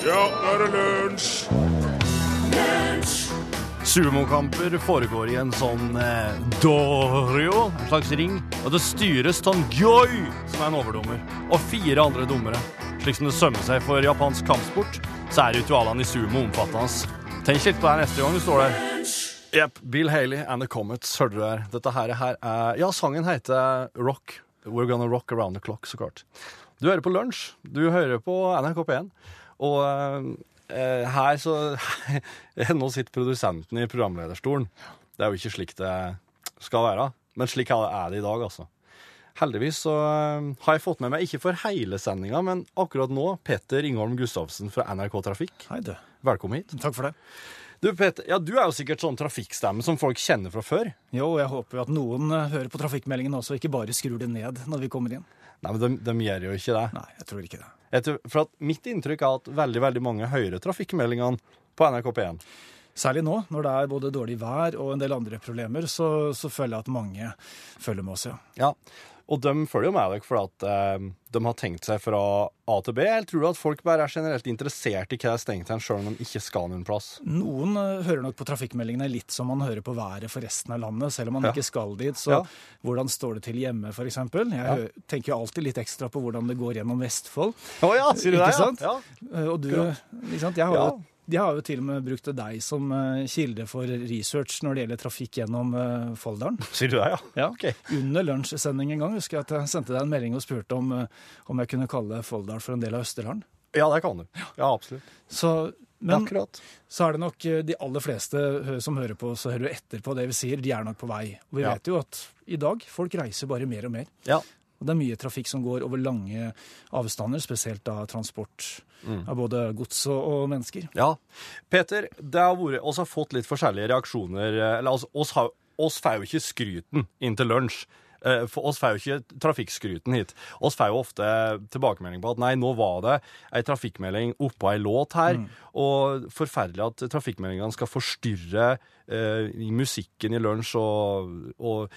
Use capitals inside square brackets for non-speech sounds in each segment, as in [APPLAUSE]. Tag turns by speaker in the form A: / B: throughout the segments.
A: Ja, nå er det lunsj!
B: Sumokamper foregår i en sånn eh, dorio, en slags ring, og det styres av Gyoi, som er en overdommer, og fire andre dommere. Slik som det sømmer seg for japansk kampsport, så er ritualene i sumo omfattende. Tenk litt på det neste gang du står der. Jepp. Bill Haley and The Comets, hørte du der. Dette her, her er Ja, sangen heter Rock. We're Gonna Rock Around The Clock, så klart. Du hører på Lunsj. Du hører på NRK P1. Og eh, her så [LAUGHS] Nå sitter produsenten i programlederstolen. Det er jo ikke slik det skal være. Men slik er det i dag, altså. Heldigvis så eh, har jeg fått med meg, ikke for hele sendinga, men akkurat nå, Petter Ingholm Gustavsen fra NRK Trafikk.
C: Hei, du.
B: Velkommen hit.
C: Takk for det.
B: Du, Peter, ja, du er jo sikkert sånn trafikkstemme som folk kjenner fra før.
C: Jo, jeg håper jo at noen eh, hører på trafikkmeldingen også, ikke bare skrur det ned når vi kommer inn.
B: Nei, men de, de gjør jo ikke det.
C: Nei, jeg tror ikke det.
B: Tror, for at mitt inntrykk er at veldig veldig mange hører trafikkmeldingene på NRK P1.
C: Særlig nå, når det er både dårlig vær og en del andre problemer, så, så føler jeg at mange følger med oss, ja.
B: Ja, og de følger jo med dere fordi at eh, de har tenkt seg fra A til B. Eller tror du at folk bare er generelt interessert i hva det er stengt hen, sjøl om de ikke skal noen plass?
C: Noen eh, hører nok på trafikkmeldingene litt som man hører på været for resten av landet, selv om man
B: Ja.
C: ikke skal dit. Så
B: Ja.
C: hvordan står det til hjemme, f.eks.? Jeg
B: Ja.
C: tenker jo alltid litt ekstra på hvordan det går gjennom Vestfold.
B: Å ja, sier du
C: Ikke
B: det?
C: sant?
B: Ja.
C: Eh, Og du, ikke sant? Jeg har, jo, de har jo til og med brukt deg som eh, kilde for research når det gjelder trafikk gjennom eh, Folldalen. [LAUGHS]
B: Sier du det, ja?
C: Ja.
B: Ok.
C: Under lunsjsending en gang husker jeg at jeg sendte deg en melding og spurte om, eh, om jeg kunne kalle Folldal for en del av Østerdalen.
B: Ja, det kan du. Ja, absolutt.
C: Så, men
B: Akkurat.
C: så er det nok de aller fleste som hører på, så hører etter på det vi sier, de er nok på vei. Og vi
B: Ja.
C: vet jo at i dag folk reiser bare mer og mer.
B: Ja.
C: Og det er mye trafikk som går over lange avstander, spesielt da transport av både gods og, mennesker.
B: Ja. Peter, det har vært, oss har fått litt forskjellige reaksjoner. eh, Eller oss, oss, har, oss får jo ikke skryten inn til lunsj. Eh, For oss får jo ikke trafikkskryten hit. Oss får jo ofte tilbakemelding på at nei, nå var det ei trafikkmelding oppå ei låt her, og forferdelig at trafikkmeldingene skal forstyrre eh, musikken i lunsj og, og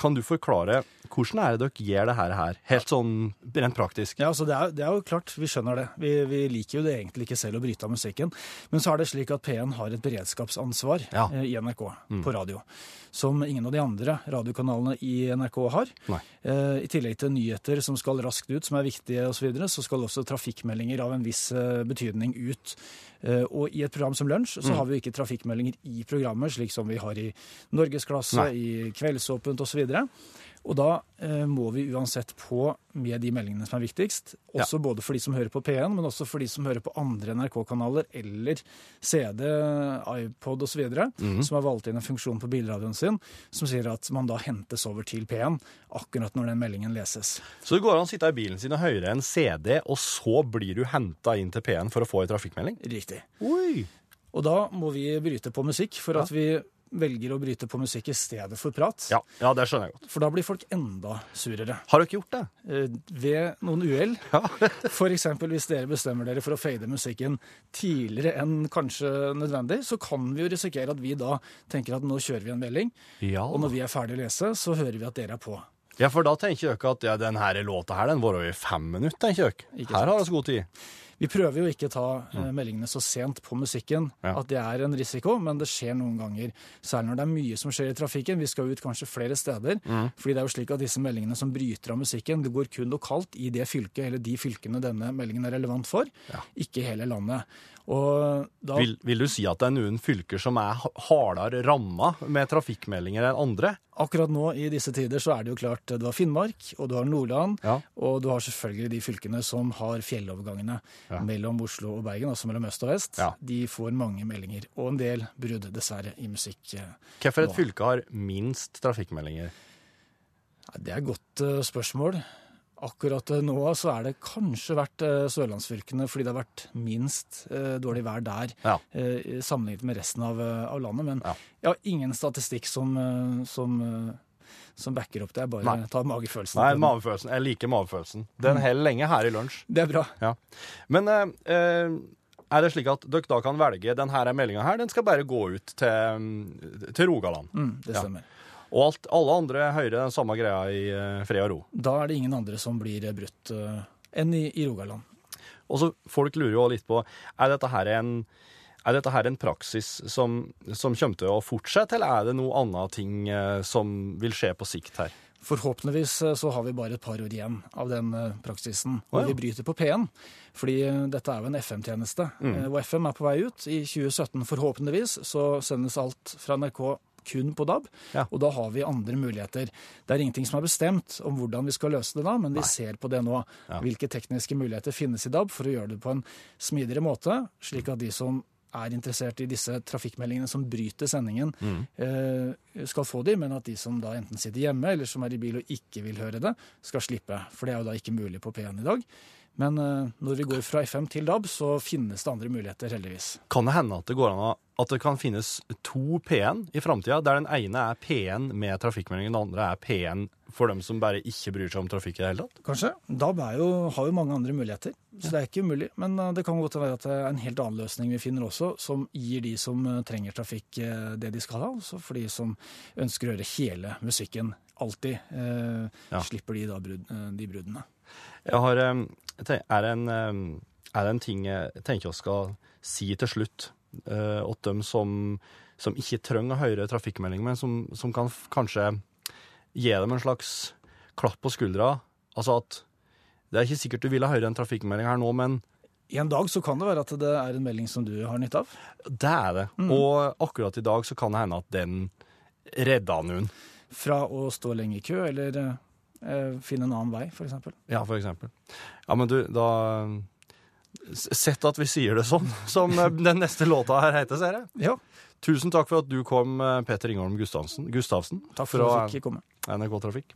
B: kan du forklare hvordan er det dere gjør det her, helt sånn rent praktisk?
C: Ja, altså det, er, det er jo klart, vi skjønner det. Vi, vi liker jo det egentlig ikke selv å bryte av musikken. Men så er det slik at P1 har et beredskapsansvar
B: Ja.
C: eh, i NRK på radio. Som ingen av de andre radiokanalene i NRK har. Eh, I tillegg til nyheter som skal raskt ut, som er viktige osv., så, videre, så skal også trafikkmeldinger av en viss eh, betydning ut. Eh, og i et program som Lunsj så har vi jo ikke trafikkmeldinger i programmet, slik som vi har i Norgesklasse, i Kveldsåpent osv. Og da eh, må vi uansett på med de meldingene som er viktigst. Også både for de som hører på P1, men også for de som hører på andre NRK-kanaler eller CD, iPod osv.,
B: Mhm.
C: som har valgt inn en funksjon på bilradioen sin som sier at man da hentes over til P1 akkurat når den meldingen leses.
B: Så det går an å sitte i bilen sin og høre en CD, og så blir du henta inn til P1 for å få en trafikkmelding?
C: Riktig.
B: Oi!
C: Og da må vi bryte på musikk, for at vi velger å bryte på musikk i stedet for prat.
B: Ja, ja, det skjønner jeg godt.
C: For da blir folk enda surere.
B: Har dere gjort det?
C: Eh, Ved noen uhell. [LAUGHS]
B: Ja.
C: F.eks. hvis dere bestemmer dere for å fade musikken tidligere enn kanskje nødvendig, så kan vi jo risikere at vi da tenker at nå kjører vi en melding,
B: Ja.
C: og når vi er ferdig å lese, så hører vi at dere er på.
B: ja, for da tenker dere at ja, denne låta her, den varer jo i fem minutter, tenker dere. Her har vi god tid.
C: Vi prøver jo ikke å ta eh, meldingene så sent på musikken
B: Ja.
C: at det er en risiko, men det skjer noen ganger. Særlig når det er mye som skjer i trafikken. Vi skal ut kanskje flere steder. fordi det er jo slik at disse meldingene som bryter av musikken, det går kun lokalt i det fylket eller de fylkene denne meldingen er relevant for, ikke hele landet. Da
B: Vil, vil du si at det er noen fylker som er hardere ramma med trafikkmeldinger enn andre?
C: Akkurat nå i disse tider så er det jo klart du har Finnmark, og du har Nordland,
B: Ja.
C: og du har selvfølgelig de fylkene som har fjellovergangene
B: Ja.
C: mellom Oslo og Bergen, altså mellom øst og vest.
B: Ja.
C: De får mange meldinger, og en del brudd, dessverre, i musikk. eh.
B: Hvorfor et fylke har minst trafikkmeldinger?
C: Det er et godt eh, spørsmål. Akkurat eh, nå så er det kanskje vært eh, sørlandsfylkene fordi det har vært minst eh, dårlig vær der
B: Ja.
C: sammenlignet med resten av, av landet. Men
B: Ja.
C: jeg har ingen statistikk som, som, som backer opp det. Jeg bare
B: Nei.
C: tar magefølelsen.
B: Nei, magefølelsen. Jeg liker magefølelsen. Den holder lenge her i lunsj.
C: Det er bra.
B: Ja. Men eh, er det slik at dere da kan velge denne meldinga her, den skal bare gå ut til, til Rogaland?
C: Mm, det stemmer.
B: Og alt, alle andre hører den samme greia i eh, fred og ro.
C: Da er det ingen andre som blir eh, brutt uh, enn i, i Rogaland.
B: Og så folk lurer jo litt på er dette her en er dette her en praksis som, som kommer til å fortsette, eller er det noe annet ting som vil skje på sikt her?
C: Forhåpentligvis så har vi bare et par år igjen av den praksisen Og
B: oh, ja.
C: vi bryter på P1. Fordi dette er jo en FM-tjeneste.
B: Mm.
C: Og FM er på vei ut. I 2017 forhåpentligvis så sendes alt fra NRK kun på DAB,
B: Ja.
C: og da har vi andre muligheter. Det er ingenting som er bestemt om hvordan vi skal løse det da, men vi ser på det nå.
B: Ja.
C: Hvilke tekniske muligheter finnes i DAB for å gjøre det på en smidigere måte, slik at de som er interessert i disse trafikkmeldingene som bryter sendingen,
B: Mm.
C: eh, skal få de, men at de som da enten sitter hjemme eller som er i bil og ikke vil høre det, skal slippe. For det er jo da ikke mulig på P1 i dag. Men eh, når vi går fra FM til DAB, så finnes det andre muligheter, heldigvis.
B: Kan det hende at det går an å- at det kan finnes to P1 i framtida, der den ene er P1 med trafikkmelding, den andre er P1 for dem som bare ikke bryr seg om trafikk i det hele tatt?
C: Kanskje. DAB er jo, har jo mange andre muligheter, så det er ikke umulig. Men eh, det kan godt være at det er en helt annen løsning vi finner også, som gir de som eh, trenger trafikk eh, det de skal ha. Også for de som ønsker å høre hele musikken alltid, eh,
B: Ja.
C: slipper de da brud, de bruddene.
B: Jeg har, er, det en, er det en ting jeg tenker jeg skal si til slutt eh, åt dem som, som ikke trenger å høre trafikkmelding, men som, som kan kanskje gi dem en slags klapp på skuldra? Altså at det er ikke sikkert du ville høre en trafikkmelding her nå, men
C: I en dag så kan det være at det er en melding som du har nytte av.
B: det er det. Og akkurat i dag så kan det hende at den redda noen.
C: Fra å stå lenge i kø, eller eh, finne en annen vei, f.eks.
B: Ja, eksempel. Ja, men du, da Sett at vi sier det sånn, [LAUGHS] som eh, den neste låta her heter, ser jeg.
C: Ja,
B: Tusen takk for at du kom, eh, Peter Ingholm Gustavsen, Gustavsen
C: takk for
B: fra
C: at jeg fikk komme.
B: NRK Trafikk.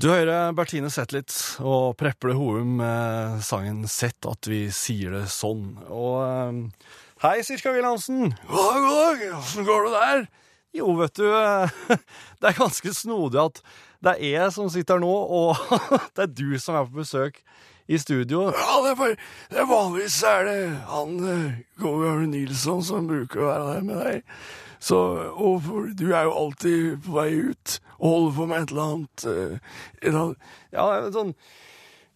B: Du hører Bertine Zetlitz og Preple Houm med sangen 'Sett at vi sier det sånn'. Og eh, Hei, Sirka Wilhelmsen. God dag, åssen går det der? Jo, vet du, eh, [LAUGHS] det er ganske snodig at det er jeg som sitter her nå, og [LAUGHS] det er du som er på besøk i studio.
A: Ja, det er, bare, det er vanligvis er det han uh, Gård Arne Nilsson som bruker å være der med deg. Så, og for, du er jo alltid på vei ut og holder på med et eller annet. eh, et eller annet.
B: Ja, sånn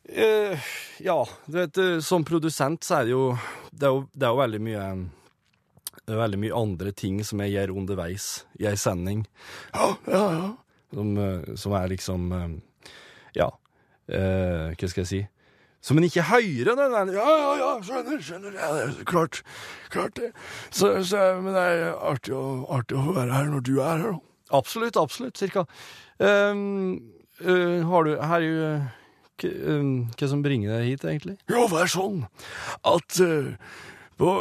B: eh, Ja, du vet, eh, som produsent så er det jo Det er jo, det er jo veldig mye det er veldig mye andre ting som jeg gjør underveis i ei sending,
A: Ja, ja, ja.
B: som, eh, som er liksom Ja, eh, hva skal jeg si Som en ikke hører nødvendigvis.
A: Ja, ja, ja, skjønner, skjønner. Ja, det er klart, klart det. Så, så, men det er artig å, artig å være her når du er her, da.
B: Absolutt, absolutt, cirka. Um, uh, har du Her er jo hva, um, hva som bringer deg hit, egentlig?
A: Jo, det er sånn at eh, på,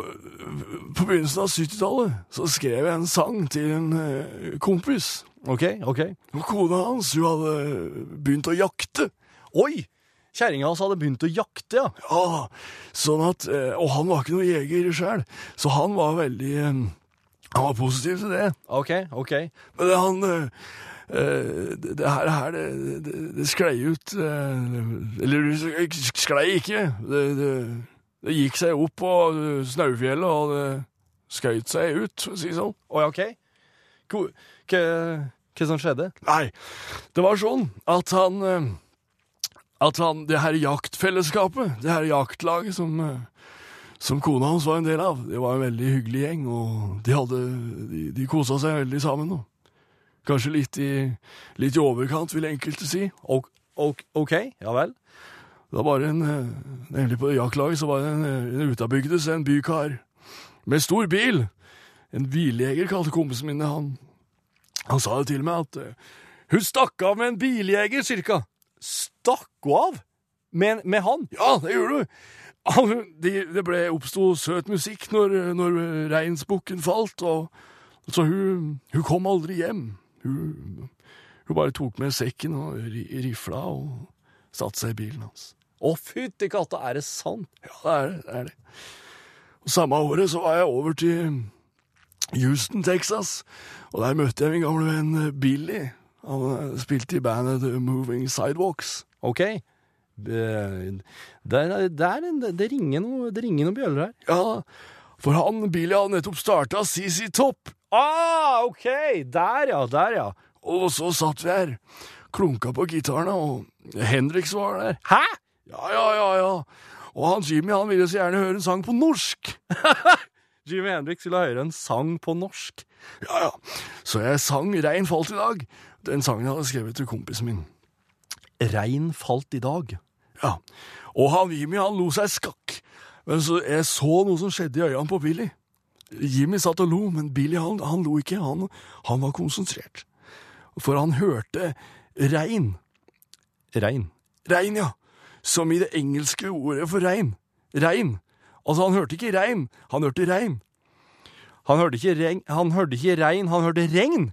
A: på begynnelsen av 70-tallet så skrev jeg en sang til en eh, kompis.
B: OK, OK.
A: Og kona hans, hun hadde begynt å jakte.
B: Oi! Kjerringa hans hadde begynt å jakte, ja.
A: Ja, sånn at, eh, og han var ikke noen jeger sjøl, så han var veldig Han var positiv til det.
B: OK, OK.
A: Men han det, det her, her det, det, det sklei ut eh, Eller det sklei ikke. Det, det, gikk seg opp på eh, Snaufjellet, og det skøyt seg ut, for å si det sånn.
B: Å ja, OK. Hva, som skjedde?
A: Nei, det var sånn at han eh, At han, det her jaktfellesskapet, det her jaktlaget som, eh, som kona hans var en del av, det var en veldig hyggelig gjeng, og de hadde De, de kosa seg veldig sammen. Og kanskje litt i, litt i overkant, vil enkelte si.
B: Ok, OK, ja vel.
A: Det var bare en eh, Nemlig på det jaktlaget så var det en, eh, en utabygdes, en bykar, med stor bil. En biljeger, kalte kompisen min. Han, han sa jo til meg at eh, hun stakk av med en biljeger, cirka.
B: Stakk hun av? Med, med han?
A: Ja, det gjorde du. Han, det, det ble oppsto søt musikk når, når reinsbukken falt, og så hun, hun kom aldri hjem. Hun, hun bare tok med sekken og ri, rifla og satte seg i bilen hans.
B: Å, fytti katta, er det sant?
A: Ja, det er det. det er det. Og Samme året så var jeg over til Houston, Texas, og der møtte jeg min gamle venn eh, Billy. Han eh, spilte i bandet The Moving Sidewalks.
B: OK. Det, det, det, er ringer noe, noen bjøller her.
A: Ja, for han, Billy hadde nettopp starta CC Topp.
B: Ah, OK! Der, ja. Der, ja.
A: Og så satt vi her, klunka på gitarene, og Henriks var der.
B: Hæ?
A: Ja, ja, ja, ja. Og han Jimmy han ville så gjerne høre en sang på norsk. [LAUGHS]
B: Jimmy Hendrix ville høre en sang på norsk.
A: Ja, ja. Så jeg sang Rein falt i dag. Den sangen jeg hadde skrevet til kompisen min.
B: Rein falt i dag.
A: Ja. Og han Jimmy han lo seg skakk. Men så jeg så noe som skjedde i øynene på Billy. Jimmy satt og lo, men Billy han, han lo ikke. Han, han var konsentrert. For han hørte regn.
B: Regn.
A: Regn, ja. Som i det engelske ordet for regn. Regn. Altså, han hørte ikke regn, han hørte regn.
B: Han hørte ikke regn, han hørte ikke regn, han hørte regn.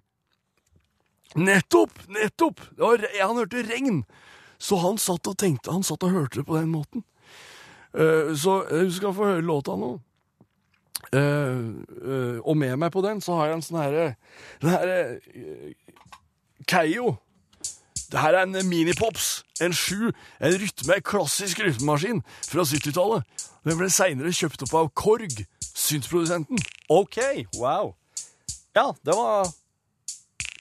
A: Nettopp! Nettopp! Var, han hørte regn. Så han satt og tenkte, han satt og hørte det på den måten. Uh, så eh, du skal få høre låta nå. Eh, eh, og med meg på den så har jeg en sånn herre Den herre uh, Keio. Det her er en minipops. En sju. En rytme, klassisk rytmemaskin fra 70-tallet. Den ble seinere kjøpt opp av Korg, synsprodusenten.
B: OK, wow. Ja, det var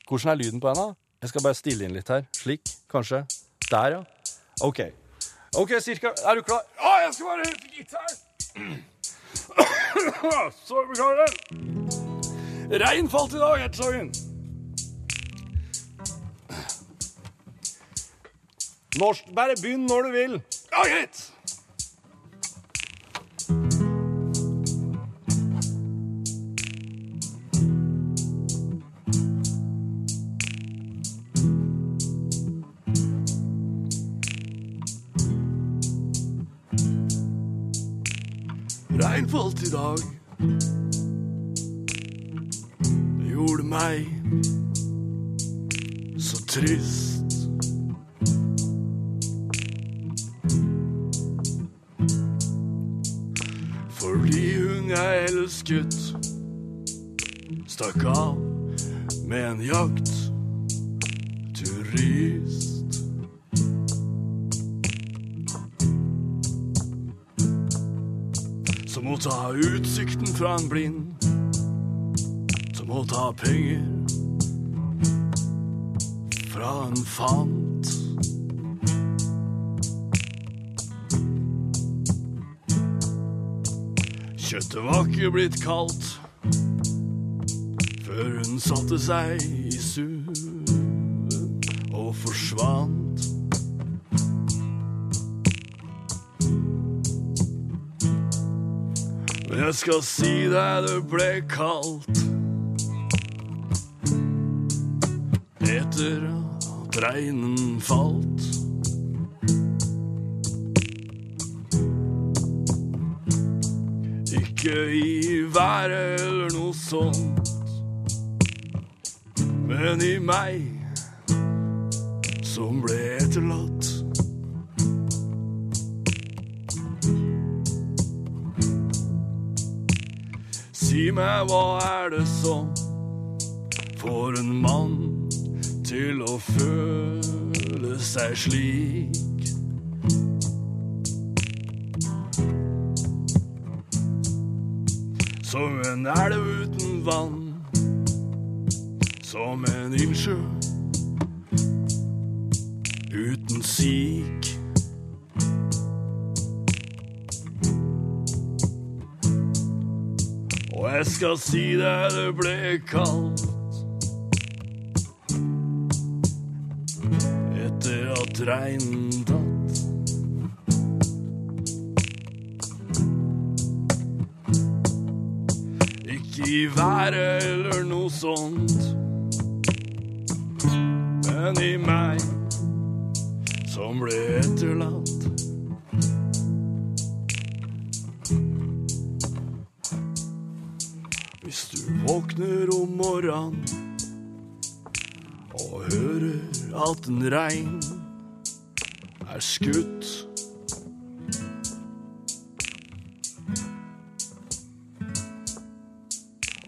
B: Hvordan er lyden på henne? Jeg skal bare stille inn litt her. Slik, kanskje. Der, ja. OK. OK, cirka. Er du klar?
A: Å, jeg skal bare hente gitaren. [COUGHS] Så beklager det. Regn falt i dag, sangen.
B: Norsk, bare begynn når du vil.
A: Ja, greit. Dag. Det gjorde meg så trist. Fordi hun jeg elsket Stakk av med en jakt ta utsikten fra en blind Du må ta penger Fra en fant Kjøttet var ikke blitt kaldt før hun satte seg i suven og forsvant. Jeg skal si deg det ble kaldt etter at regnen falt. Ikke i været eller noe sånt, men i meg som ble etterlatt. Si meg, hva er det som får en mann til å føle seg slik? Som en elv uten vann, som en innsjø uten sik. Jeg skal si deg det ble kaldt etter at regnen datt. Ikke i været eller noe sånt, men i meg som ble morgenen og hører at en rein er skutt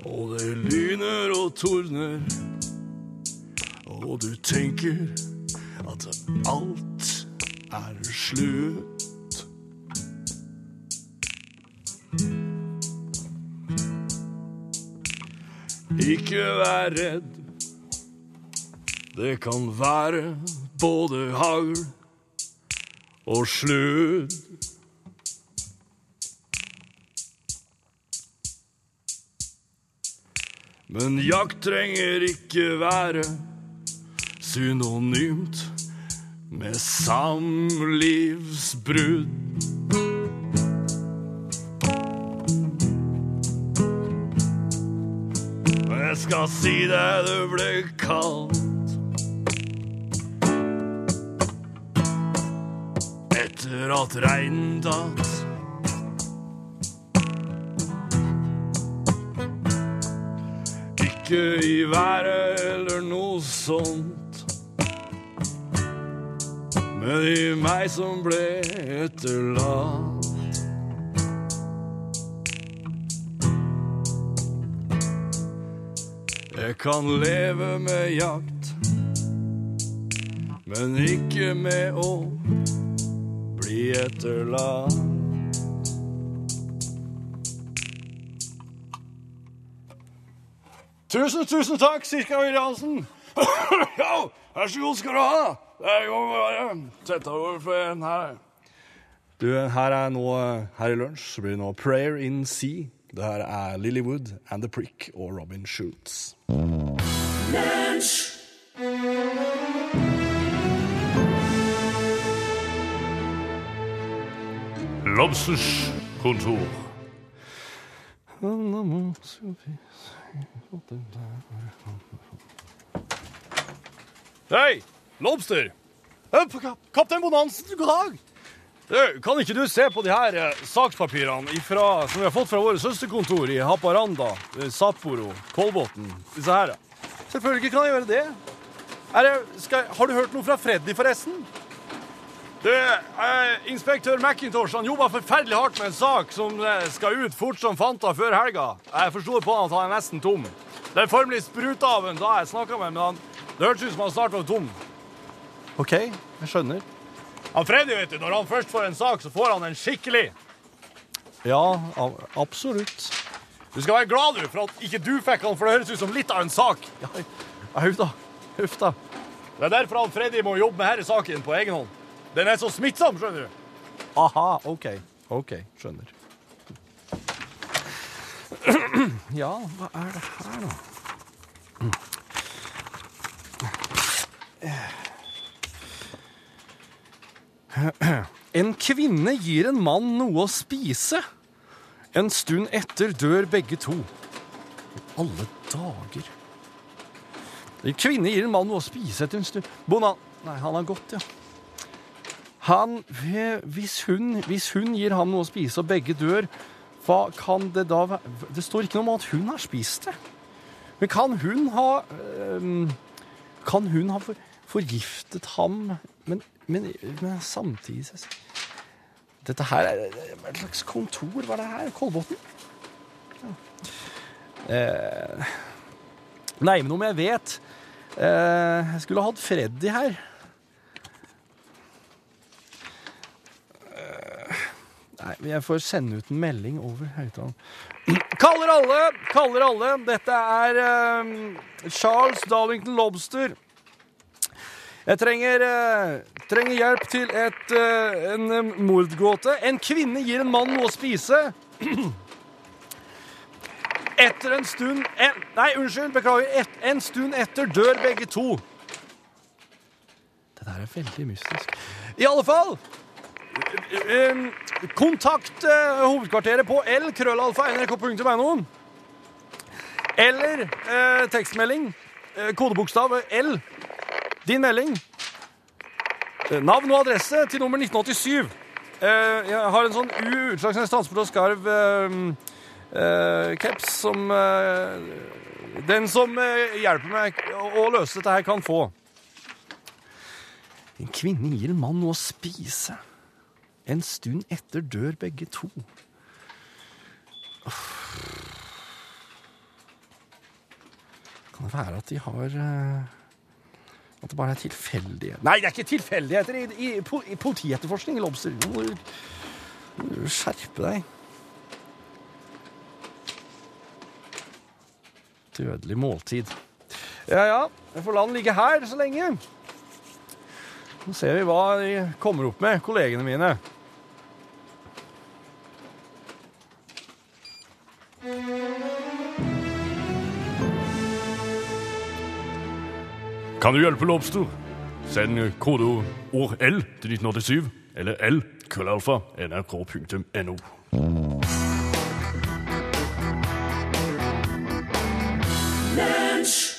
A: Og det lyner og tordner, og du tenker at alt er slutt. Ikke vær redd. Det kan være både hagl og sludd. Men jakt trenger ikke være synonymt med samlivsbrudd. Skal si deg det ble kaldt etter at regnen datt. Ikke i været eller noe sånt. Men i meg som ble etterlatt. Jeg kan leve med jakt, men ikke med å bli etterlatt. Tusen, tusen takk, Sirka Øyre [COUGHS] ja, vær så god skal du ha. Det er må bare sette over for en her. Du, her er nå, her i lunsj, så blir det nå Prayer in Sea. Det her er Lilywood and The Prick og Robin Schultz.
B: Lobsters kontor. Hei, Lobster! Kap- Kaptein Bonansen, god dag! Kan ikke du se på de her eh, sakspapirene ifra, som vi har fått fra våre søsterkontor i Haparanda, eh, Sapporo, Kolbotn? Disse her. Selvfølgelig kan jeg gjøre det. Det skal, har du hørt noe fra Freddy, forresten? Du, eh, Inspektør McIntosh han jobba forferdelig hardt med en sak som eh, skal ut fort som fanta før helga. Jeg forsto på han at han er nesten tom. Det er formelig spruta av ham da jeg snakka med ham, men han, det hørtes ut som han snart var tom. OK, jeg skjønner. Han Freddy, vet du, når han først får en sak, så får han en skikkelig. Ja, absolutt. Du skal være glad du, for at ikke du fikk han, for det høres ut som litt av en sak. Ja, Huff da. Huff da. Det er derfor han Freddy må jobbe med denne saken på egen hånd. Den er så smittsom, skjønner du. Aha, OK. OK, skjønner. Ja, hva er det her, da? En kvinne gir en mann noe å spise. En stund etter dør begge to. Alle dager. En kvinne gir en mann noe å spise etter en stund. Bonan... Nei, han har gått, ja. Han hvis hun, hvis hun gir ham noe å spise, og begge dør, hva kan det da være Det står ikke noe om at hun har spist det. Men kan hun ha Kan hun ha for, forgiftet ham Men, men, men samtidig så- Dette her er et slags kontor. Hva er det her? Kolbotn? Ja. Eh, nei, men om jeg vet eh, Jeg skulle hatt Freddy her. Nei, jeg får sende ut en melding over høyttaleren. [CLEARS THROAT] Kaller alle! Kaller alle! Dette er um, Charles Darlington Lobster. Jeg trenger, eh, trenger hjelp til et, eh, en eh, mordgåte. En kvinne gir en mann noe å spise. [CLEARS THROAT] Etter en stund en, Nei, unnskyld, beklager. Et, en stund etter dør begge to. Det der er veldig mystisk. I alle fall Eh, Kontakt hovedkvarteret på l-krøllalfa.nrk.no. Eller eh, tekstmelding. Kodebokstav L. Din melding. Navn og adresse til nummer 1987. Eh, jeg har en sånn U Utslagsnes Transport og Skarv eh, eh, caps som Den som hjelper meg å, løse dette her, kan få. En kvinne gir en mann noe å spise. En stund etter dør begge to. Kan det være at de har At det bare er tilfeldige Nei, det er ikke tilfeldigheter i, i, i politietterforskning, Lobster. Du må skjerpe deg. Dødelig måltid. Ja ja, jeg får la den ligge her så lenge. Nå ser vi hva de kommer opp med, kollegene mine.
A: Kan du hjelpe Lobster? Send kodeord L til 1987, eller L, krøllalfa, nrk.no.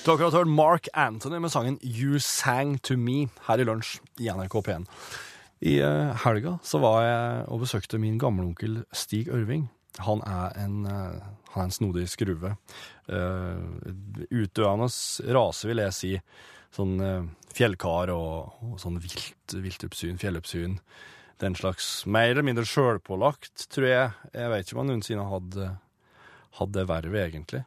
B: Du har hørt Mark Anthony med sangen You Sang To Me her i lunsj i NRK P1. I eh, helga så var jeg og besøkte min gamleonkel Stig Ørving. Han er en, eh, han er en snodig skruve. Uh, utdøende rase, vil jeg si. Sånn uh, fjellkar og, og sånn vilt, viltoppsyn, fjelloppsyn. Den slags mer eller mindre sjølpålagt, tror jeg. Jeg vet ikke om han noensinne hadde, hadde det vervet, egentlig.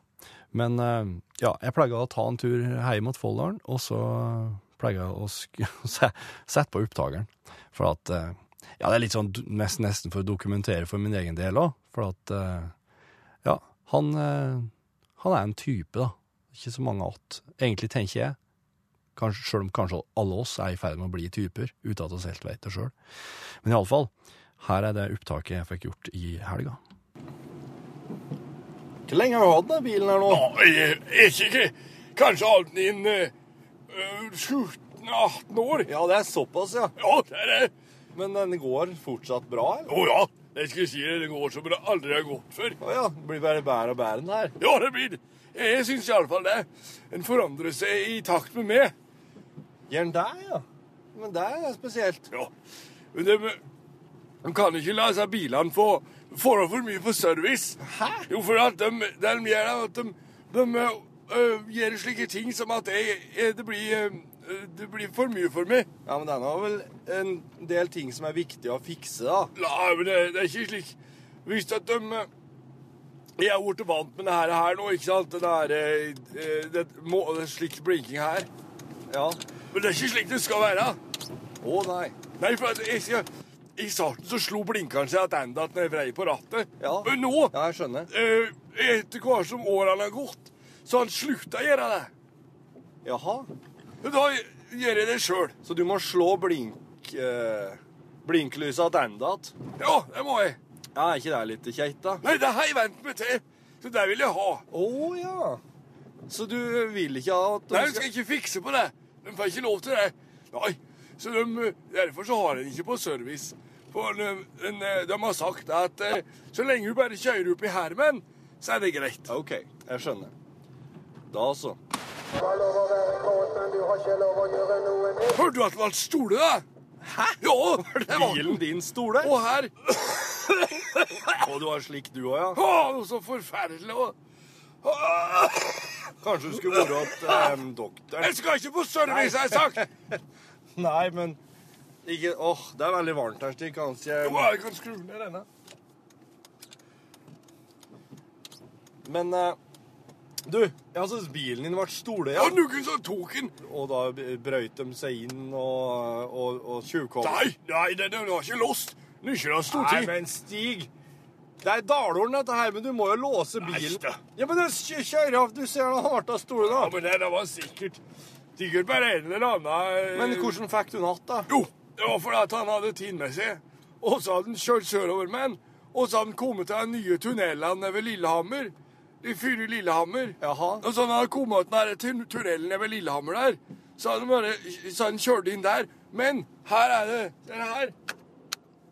B: Men eh, ja, jeg pleier å ta en tur hjem mot Folldalen, og så pleier jeg å [LAUGHS] sette på opptakeren. For at eh, Ja, det er litt sånn mest nesten for å dokumentere for min egen del òg. For at eh, Ja, han, eh, han er en type, da. Ikke så mange att. Egentlig tenker jeg, kanskje, selv om kanskje alle oss er i ferd med å bli typer, uten at vi helt vet det sjøl. Men iallfall, her er det opptaket jeg fikk gjort i helga. Hvor lenge har du hatt den bilen her nå?
A: Jeg er ikke kanskje alt din uh, 17-18 år.
B: Ja, det er såpass, ja.
A: Ja, det er det.
B: Men den går fortsatt bra, eller?
A: Å ja, jeg skal si det, det går som det aldri har gått før.
B: Å ja, det blir bare bedre og bedre den her.
A: Ja, det blir det. Jeg syns iallfall det. En forandrer seg i takt med meg.
B: Gjør han det, ja? Men det er spesielt.
A: Ja. Men de, de kan ikke la seg bilene få få for mye på service.
B: Hæ?
A: Jo, for at de, de gjør at de, de øh, gjør slike ting som at jeg, jeg, det, blir, øh, det blir for mye for meg.
B: Ja, men den har vel en del ting som er viktig å fikse, da.
A: Nei, men det, det er ikke slik. Hvis at de Jeg er blitt vant med det her, nå, ikke sant? Den her, øh, det, må, det slik blinking her.
B: Ja.
A: Men det er ikke slik det skal være.
B: Å nei.
A: Nei, for jeg, jeg I starten så slo blinkeren seg tilbake når jeg vrei på rattet.
B: Ja.
A: Men nå,
B: Ja, jeg skjønner.
A: eh, etter hvert som årene har gått, så han slutta å gjøre det.
B: Jaha.
A: Da gjør jeg det sjøl.
B: Så du må slå blink... Eh, blinklysa tilbake?
A: Ja, det må jeg.
B: Ja, er ikke det litt kjeit, da?
A: Nei, det har jeg vent meg til. Så det vil jeg ha.
B: Å ja. Så du vil ikke at
A: Nei, jeg skal ikke fikse på det. De får ikke lov til det. Nei, så de, Derfor så har en ikke på service. For de, de, de har sagt at eh, så lenge du bare kjører opp i hermen, så er det greit.
B: OK, jeg skjønner. Da så.
A: Hørte du at det var stole, da? Hæ? Ja, det var
B: Bilen din stole?
A: Og her
B: Og du har slik du òg, ja?
A: Å, noe så forferdelig. og-
B: Kanskje du skulle vært eh, doktor?
A: Jeg skal ikke på service, har jeg sagt!
B: Nei, [LAUGHS] men ikke Åh, det er veldig varmt her, Stig. Kanskje
A: Jo,
B: jeg
A: jeg kan skru ned denne.
B: Men eh, Du, jeg synes bilen din ble stole,
A: Ja, noen som tok den.
B: Og da brøyt de seg inn og, og, og tjuvkom.
A: Nei, nei, den, var ikke låst. Den er ikke låst
B: Nei,
A: stortid.
B: men Stig Det er Dalålen, dette her, men du må jo låse bilen.
A: da.
B: Ja, men du kjører av. Du ser han stolen, da.
A: Ja,
B: men
A: men det var sikkert Sikkert bare en eller annen eh,
B: Men hvordan fikk du natt, da?
A: Jo, det var fordi at han hadde tid med seg. Og så hadde han kjørt sørover med den. Og så hadde han kommet til de nye tunnelene ved Lillehammer. De fire Lillehammer.
B: Jaha.
A: Og så hadde han kommet til den tunnelen ved Lillehammer der, så hadde han bare så hadde han kjørt inn der. Men her er det den her.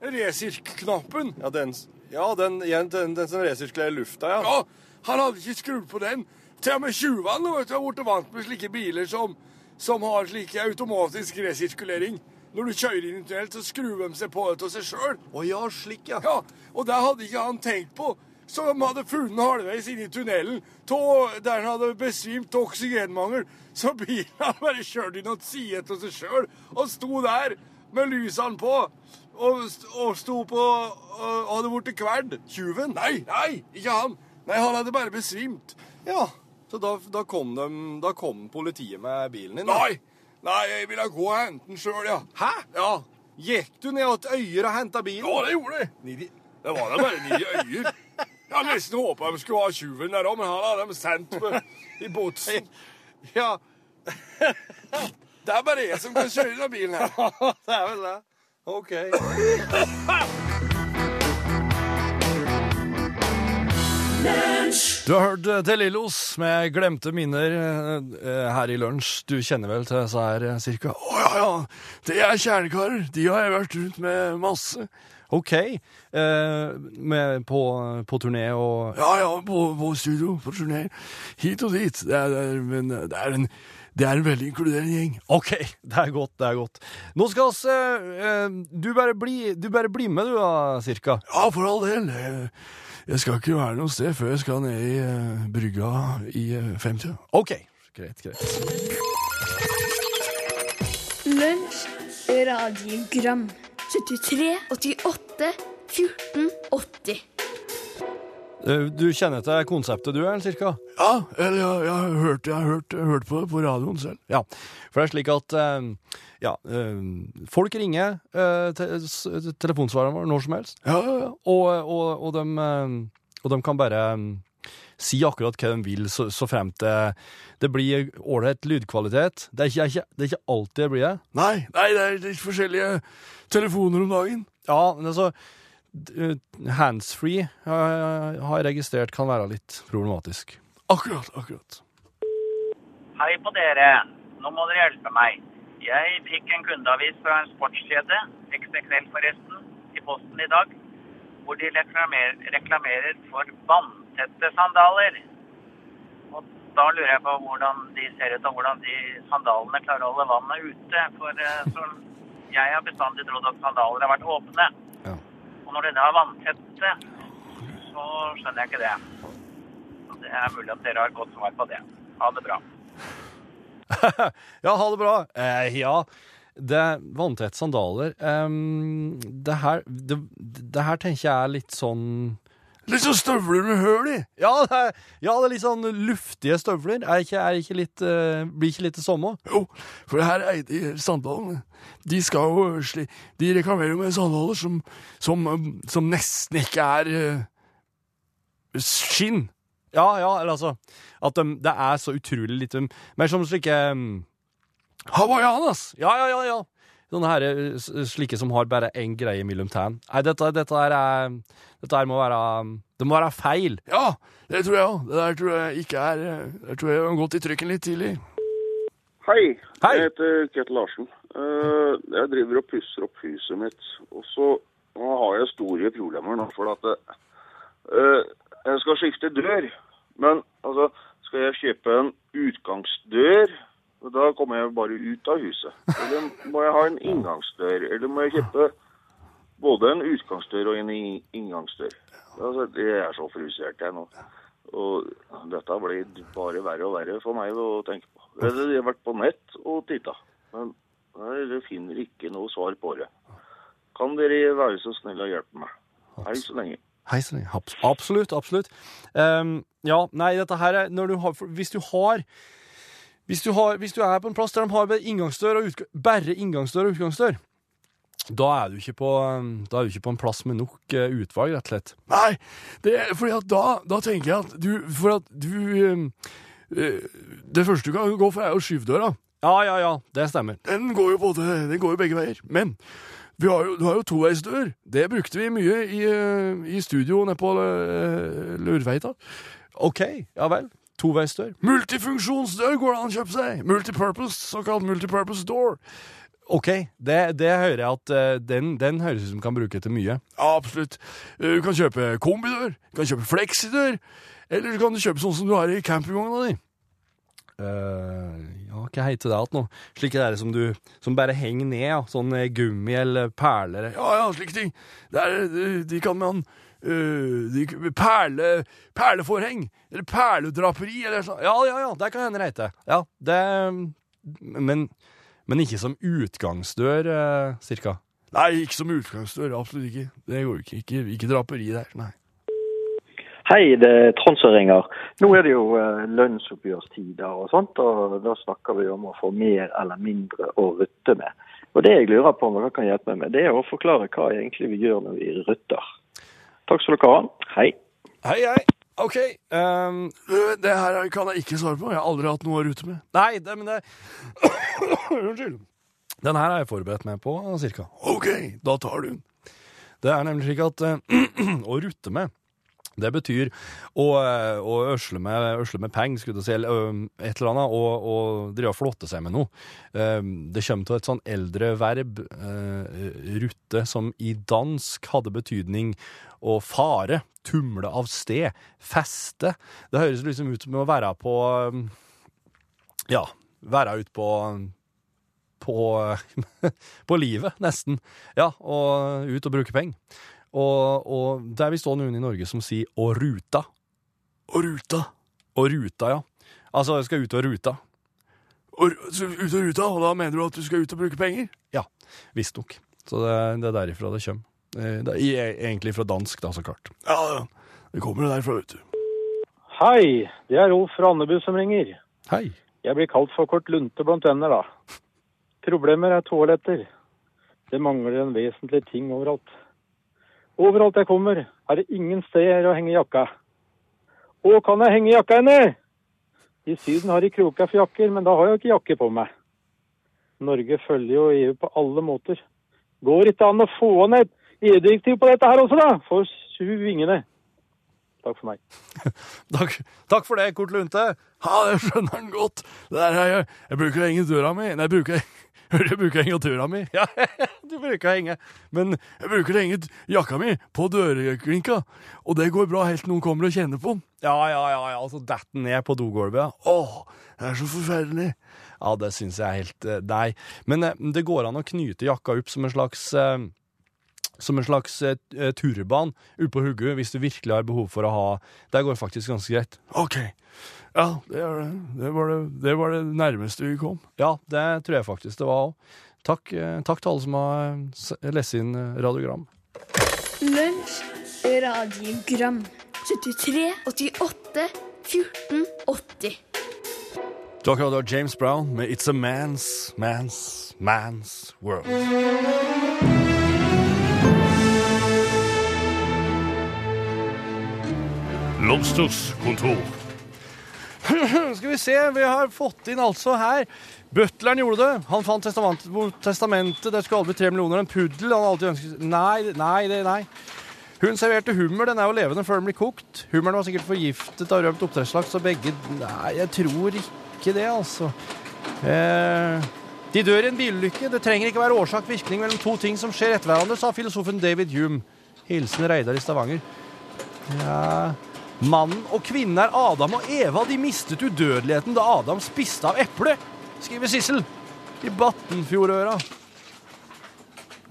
A: Resirk-knappen.
B: Ja, den, ja, den, den, den, den som resirkulerer lufta, ja.
A: Ja, han hadde ikke skrudd på den. Til og med tjuvene har blitt vant med slike biler som, som har slik automatisk resirkulering. Når du kjører inn i tunnel, så skrur de seg på det av seg sjøl.
B: Å ja, slik, ja.
A: Ja, og det hadde ikke han tenkt på. Så de hadde funnet halvveis inn i tunnelen tå- der han hadde besvimt av oksygenmangel. Så bilen hadde bare kjørt inn til side av seg sjøl og sto der med lysene på. Og, og sto på og hadde blitt kverd.
B: Tjuven?
A: Nei, nei, ikke han. Nei, han hadde bare besvimt.
B: Ja. Så da, da, kom de, da kom politiet med bilen din? da.
A: Nei, nei, jeg ville gå og hente den sjøl, ja.
B: Hæ?
A: Ja.
B: Gikk du ned til Øyer og henta bilen?
A: ja, det gjorde jeg.
B: Nidi.
A: Det var da bare ni øyer. Jeg hadde nesten håpa de skulle ha tjuven der òg, men han hadde de sendt på, i botsen.
B: Ja,
A: Det er bare jeg som kan kjøre denne bilen her. [LAUGHS]
B: det er vel det. OK. Du har hørt til Lillos med glemte minner eh, her i lunsj. Du kjenner vel til disse her eh, cirka?
A: Å ja, ja. Det er kjernekarer. De har jeg vært rundt med masse.
B: OK. Eh, med på, på turné og
A: Ja, ja, på, på studio, på turné. Hit og dit. Det er, det er, men det er, en, det er en veldig inkluderende gjeng.
B: OK, det er godt, det er godt. Nå skal oss eh, eh, du, bare bli, du bare bli med, du, da, cirka.
A: Ja, for all del. Jeg, skal ikke være noe sted før jeg skal ned i eh, brygga i uh, 50.
B: OK. Greit, greit.
D: Lunsj, radiogram 73, 88, 14, 80
B: Eh, Du kjenner til konseptet, du, eller cirka?
A: Ja, eller jeg, jeg har hørt, jeg har hørt, hørt på det på radioen selv.
B: Ja, for det er slik at eh, ja, eh, folk ringer eh, til telefonsvareren vår når som helst,
A: Ja, ja, ja.
B: og, og, og, de, eh, og de kan bare eh, si akkurat hva de vil, så, så fremt det, det blir ålreit lydkvalitet. Det er, ikke, det er ikke alltid det blir det.
A: Nei, nei, det er litt forskjellige telefoner om dagen.
B: Ja, men altså Handsfree har har jeg registrert kan være litt problematisk.
A: Akkurat, akkurat.
E: Hei på dere. Nå må dere hjelpe meg. Jeg fikk en kundeavis fra en sportskjede, XXL forresten, i posten i dag, hvor de reklamerer, reklamerer for vanntette sandaler. Og da lurer jeg på hvordan de ser ut, og hvordan de sandalene klarer å holde vannet ute. For eh, som jeg har bestandig trodd at sandaler har vært åpne.
B: Ja.
E: Når denne er vanntette, så skjønner jeg ikke det. Det er mulig at dere har godt svar på det. Ha det bra. [LAUGHS]
B: Ja, ha det bra. Eh, ja, det vanntett sandaler um, det, her, det, det her tenker jeg er litt sånn
A: Litt sånn støvler med høl i.
B: Ja, det er, ja, det er litt sånn luftige støvler. Er ikke, er ikke litt, uh, blir ikke litt det samme?
A: Jo, for det her er de sandalene. De skal jo sli... De reklamerer jo med sandaler som, som, som nesten ikke er uh, skinn.
B: Ja, ja, eller altså At de, det er så utrolig lite Mer som slike um,
A: Hawaiianas.
B: Ja, ja, ja, ja. Sånne her, eh, slike som har bare én greie mellom tærne. Nei, dette, dette her er Dette her må være Det må være feil.
A: Ja, det tror jeg òg. Det der tror jeg ikke er eh, Der tror jeg har gått i trykken litt tidlig.
F: Hei,
B: Hei.
F: jeg heter Ketil Larsen. Eh, jeg driver og pusser opp huset mitt. Og så har jeg store problemer nå, for at eh, jeg skal skifte dør. Men altså, skal jeg kjøpe en utgangsdør, da kommer jeg bare ut av huset. Eller må jeg ha en inngangsdør? Eller må jeg kjøpe både en utgangsdør og en inngangsdør? Altså, jeg er så frustrert jeg nå. Og dette blir bare verre og verre for meg å tenke på. Jeg har vært på nett og titta, men jeg finner ikke noe svar på det. Kan dere være så snill å hjelpe meg? Hei så lenge.
B: Hei så lenge. Absolutt, absolutt. Um, ja, nei, dette her er du har, Hvis du har hvis du, har, hvis du er på en plass der de har inngangsdør og utgang, bare inngangsdør og utgangsdør, da er, du ikke på, um, da er du ikke på en plass med nok eh, utvalg, rett og slett.
A: Nei, det, er- fordi at da, da tenker jeg at du For at du um, eh, Det første du kan gå for, er jo skyvdøra.
B: Ja, ja, ja, det stemmer.
A: Den går jo både, den går jo begge veier. Men vi har jo, du har jo toveisdør. Det brukte vi mye i, eh, i studio nede på uh, Lurveita.
B: OK, ja vel. Toveisdør.
A: Multifunksjonsdør går det an å kjøpe seg. Multipurpose, såkalt multipurpose door.
B: OK, det, det hører jeg at eh, den, den høres ut som kan bruke til mye.
A: Absolutt. Eh, Du kan kjøpe kombidør, du kan kjøpe fleksidør, eller du kan kjøpe sånn som du har i campingvogna di.
B: Eh, ja, hva heter det igjen nå? Slike der som du Som bare henger ned, ja. Sånn eh, gummi eller perler.
A: Ja, ja, slike ting. Det er, de, de kan man øh, de, perle, Perleforheng, eller perledraperi, eller sånn.
B: Ja, ja, ja, det kan hende det heter. Ja, det Men, men ikke som utgangsdør, uh, cirka.
A: Nei, ikke som utgangsdør. Absolutt ikke. Det går ikke. Ikke, ikke draperi der. Nei.
G: Hei, det er Trond som ringer. Nå er det jo eh, lønnsoppgjørstider og sånt, og da snakker vi om å få mer eller mindre å rutte med. Og det jeg lurer på om dere kan hjelpe meg med, det er å forklare hva egentlig vi gjør når vi rutter. Takk skal dere ha. Hei.
A: Hei, hei. OK. Um, det her kan jeg ikke svare på. Jeg har aldri hatt noe å rute med.
B: Nei, det, men det [COUGHS] Unnskyld. Den her har jeg forberedt meg på, cirka.
A: OK, da tar du den.
B: Det er nemlig slik at eh, [CLEARS THROAT] å rutte med, det betyr å, eh, å øsle med, øsle med penger, skulle du si, eller et eller annet, og, og drive og flotte seg med noe. Eh, Det kommer til et sånn eldre verb, rute, rutte, som i dansk hadde betydning å fare, tumle av sted, feste. Det høres liksom ut som å være på eh, Ja, være ute på på, [LAUGHS] på livet, nesten. Ja, og ut og bruke penger. Og, og det er stå noen i Norge som sier 'å ruta'.
A: Og ruta.
B: Å ruta, ja. Altså, jeg skal ut og ruta.
A: Og, ut av ruta, og da mener du at du skal ut og bruke penger?
B: Ja, visstnok. Så det, det er derifra det kommer. Eh, Det er egentlig fra dansk, da, så klart.
A: Ja, ja. Det kommer derfra, vet du.
H: Hei, det er Rolf fra Andebu som ringer.
B: Hei.
H: Jeg blir kalt for kort lunte blant venner, da. Problemer er toaletter. Det mangler en vesentlig ting overalt. Overalt jeg kommer, er det ingen steder å henge jakka. Å, kan jeg henge jakka henne? I Syden har de kroka for jakker, men da har jeg jo ikke jakke på meg. Norge følger jo EU på alle måter. Går ikke an å få ned EU-direktiv på dette her også, da? For sju vingene. Takk for meg. [LAUGHS]
B: Takk, takk for det, Kort Lunte.
A: Ja, det skjønner han godt. Det der er jeg, jeg bruker å henge døra mi. Nei, jeg bruker, jeg bruker å henge døra mi.
B: Ja, [LAUGHS] du bruker å henge. Men
A: Jeg bruker å henge jakka mi på dørklinka, og det går bra helt til noen kommer og kjenner på den.
B: ja, ja, ja, ja, så datt den ned på dogulvet.
A: Åh, det er så forferdelig.
B: Ja, det syns jeg er helt eh, Nei. Men eh, det går an å knyte jakka opp som en slags eh, som en slags eh, turban utpå hodet hvis du virkelig har behov for å ha Det går faktisk ganske greit.
A: Ok. Ja, det, er det. Det, var det, det var det nærmeste vi kom.
B: Ja, det tror jeg faktisk det var òg. Takk, eh, takk til alle som har eh, lest inn eh, radiogram.
D: Lunsj, radiogram 73, 88, 14, 80
B: Du har akkurat hørt James Brown med It's a Man's, Man's, Man's World.
A: Lobsters kontor. [LAUGHS]
B: Skal vi se, vi har fått inn altså her Butleren gjorde det. Han fant testamentet, testamentet. Det skulle aldri bli tre millioner. En puddel. Han alltid ønsket Nei, nei, det, nei. Hun serverte hummer. Den er jo levende før den blir kokt. Hummeren var sikkert forgiftet av rømt oppdrettslaks, og begge Nei, jeg tror ikke det, altså. Eh, de dør i en bilulykke. Det trenger ikke være årsak-virkning mellom to ting som skjer etter hverandre, sa filosofen David Hume. Hilsen Reidar i Stavanger. Ja Mannen og kvinnen er Adam og Eva. De mistet udødeligheten da Adam spiste av eplet, skriver Sissel i Battenfjordøra.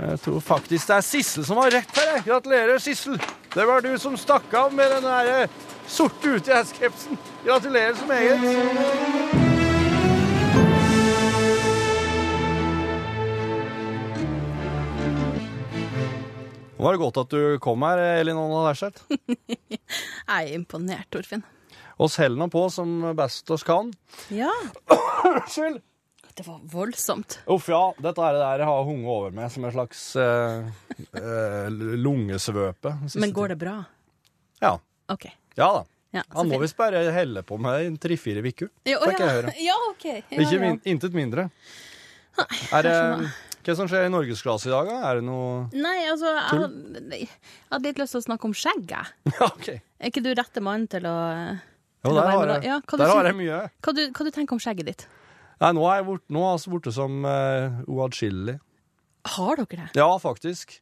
B: Jeg tror faktisk det er Sissel som har rett her. jeg. Gratulerer, Sissel. Det var du som stakk av med den eh, sorte uti-skepsen. Gratulerer som meget. Nå var det godt at du kom her, Elin Anna Lerseth. [LAUGHS]
I: Jeg er imponert, Torfinn.
B: Oss holder nå på som best oss kan.
I: Ja, [COUGHS]
B: Unnskyld!
I: det var voldsomt.
B: Uff, ja. Dette er det der jeg har hunget over med som en slags eh, eh, lungesvøpe.
I: Men går det bra?
B: Ja.
I: OK.
B: Ja da.
I: Ja,
B: Han må visst bare helle på med en tre-fire uker.
I: Ja,
B: Fikk jeg høre.
I: Ja. Ja,
B: Ikke min, intet mindre. Er det, hva som skjer i norgesklasse i dag, da? Er det noe
I: Nei, altså jeg, had- jeg hadde litt lyst til å snakke om skjegget. [LAUGHS]
B: Ja, OK.
I: Er ikke du rette mann til å,
B: Jo,
I: til å være
B: har
I: med da? Ja, hva du
B: der har jeg mye.
I: hva, du, hva du tenker om skjegget ditt?
B: Nei, nå er jeg bort, nå er jeg borte som uh, uatskillelig.
I: Har dere det?
B: Ja, faktisk.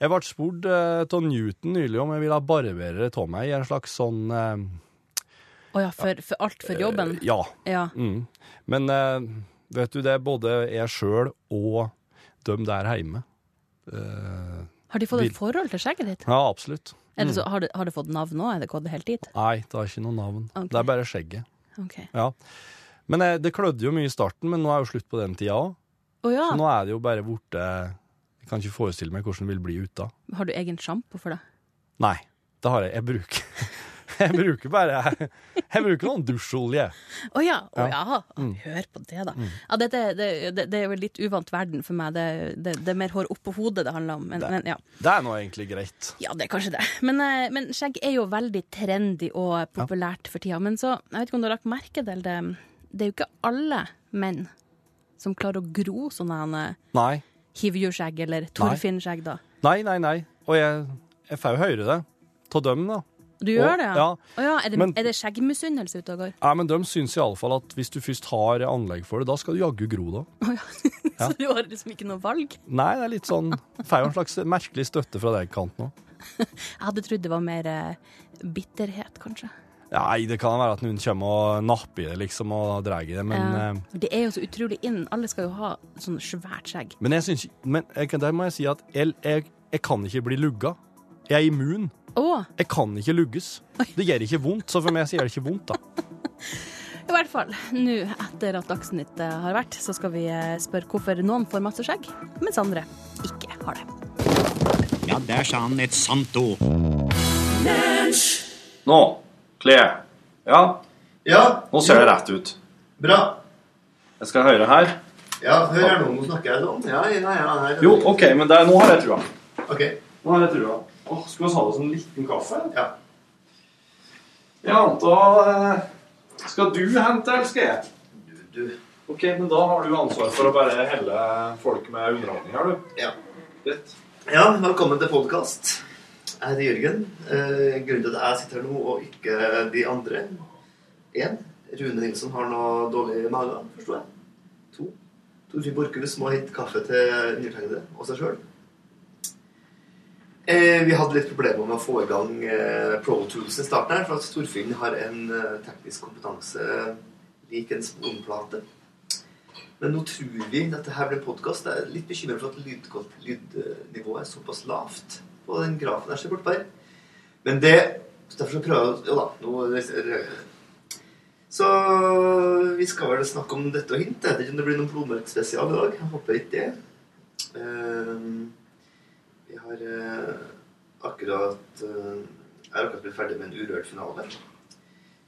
B: Jeg ble spurt uh, av Newton nylig om jeg ville barbere av meg i en slags sånn eh,
I: Å ja, for, for alt for jobben?
B: Ja.
I: Ja.
B: Mm. Men eh, vet du, det er både jeg sjøl og dem der hjemme. Eh,
I: Har de fått et forhold til skjegget ditt?
B: ja, absolutt.
I: Det så, har, det, har det fått navn nå? Er det gått helt dit?
B: Nei, det har ikke noe navn.
I: Okay.
B: Det er bare skjegget.
I: Ok.
B: Ja. Men eh, det klødde jo mye i starten, men nå er jo slutt på den tida òg.
I: Oh, ja.
B: Så nå er det jo bare borte Jeg kan ikke forestille meg hvordan det vil bli ute.
I: Har du egen sjampo for det?
B: Nei, det har jeg. Jeg bruker [LAUGHS] [LAUGHS] Jeg bruker bare Jeg bruker noen dusjolje.
I: Å ja. Oh
B: Ja.
I: ja.
B: Mm.
I: Hør på det, da. Ja, dette, det, det, det er jo litt uvant verden for meg. Det, det, er mer hår oppå hodet det handler om. Men, men ja.
B: Det er nå egentlig greit.
I: Ja, det er kanskje det. Men, eh, men skjegg er jo veldig trendy og populært for tida. Men så, jeg vet ikke om du har lagt merke til det, det er jo ikke alle menn som klarer å gro sånne
B: Nei.
I: hivjurskjegg eller Torfinn-skjegg, da.
B: Nei, nei, nei. Og jeg, jeg får jo høre det. Av dem, da.
I: Du gjør
B: Og-
I: det, ja?
B: ja.
I: Ja er, det,
B: Men-
I: er det skjeggmisunnelse ute og går?
B: Ja, men de syns iallfall at hvis du først har anlegg for det, da skal du jaggu gro det. [LAUGHS] Ja.
I: Så du har liksom ikke noe valg?
B: Nei, det er litt sånn Får jo en slags merkelig støtte fra deg kanten òg. [LAUGHS]
I: Jeg hadde trodd det var mer eh, bitterhet, kanskje.
B: Nei, det kan være at noen kommer og napper i det, liksom, og drar i det, men
I: Ja.
B: eh,
I: Det er jo så utrolig inn. Alle skal jo ha sånn svært skjegg.
B: Men jeg syns Men jeg, der må jeg si at jeg, jeg, jeg kan ikke bli lugga. Jeg er immun.
I: Å!
B: Jeg kan ikke lugges. Det gjør ikke vondt, så for meg så gjør det ikke vondt, da. [LAUGHS]
I: I hvert fall, nå etter at Dagsnytt eh, har vært, så skal vi eh, spørre hvorfor noen får masse skjegg, mens andre ikke har det.
J: Ja, der sa han et sant ord.
B: Nå, Kle. Ja,
K: Ja,
B: nå ser det rett ut.
K: bra.
B: Jeg skal høre her.
K: Ja, hør her nå, nå snakker jeg sånn. Ja, ja, ja. Her.
B: Jo, OK, men det, er- nå har jeg trua.
K: Okay.
B: Nå har jeg trua. Åh, skal vi ha oss en liten kaffe?
K: Ja.
B: Ja, da eh, Skal du hente, eller skal jeg?
K: Du.
B: OK, men da har du ansvar for å bare helle folk med underholdning her, du.
K: Ja.
B: Greit.
K: Ja, velkommen til podkast. Jeg heter Jørgen. Eh, grunnen til at jeg sitter her nå, og ikke de andre Én. Rune Nilsson har noe dårlig mage, forstår jeg. To. Torfinn Borchhus må hente kaffe til undertegnede og seg sjøl. Eh, vi hadde litt problemer med å få i gang eh, Pro Tools i starten her, for at Torfinn har en eh, teknisk kompetanse lik en sponplate. Men nå tror vi dette her blir podkast. Jeg er litt bekymret for at lydnivået er såpass lavt på den grafen jeg ser bortpå. Men det Derfor så prøver jeg Jo da, nå Så vi skal vel snakke om dette og hint. Jeg vet ikke om det blir noen blodmørkspesial i dag. Jeg håper ikke det. Ehm, vi har eh, akkurat eh, Jeg har akkurat blitt ferdig med en Urørt-finale.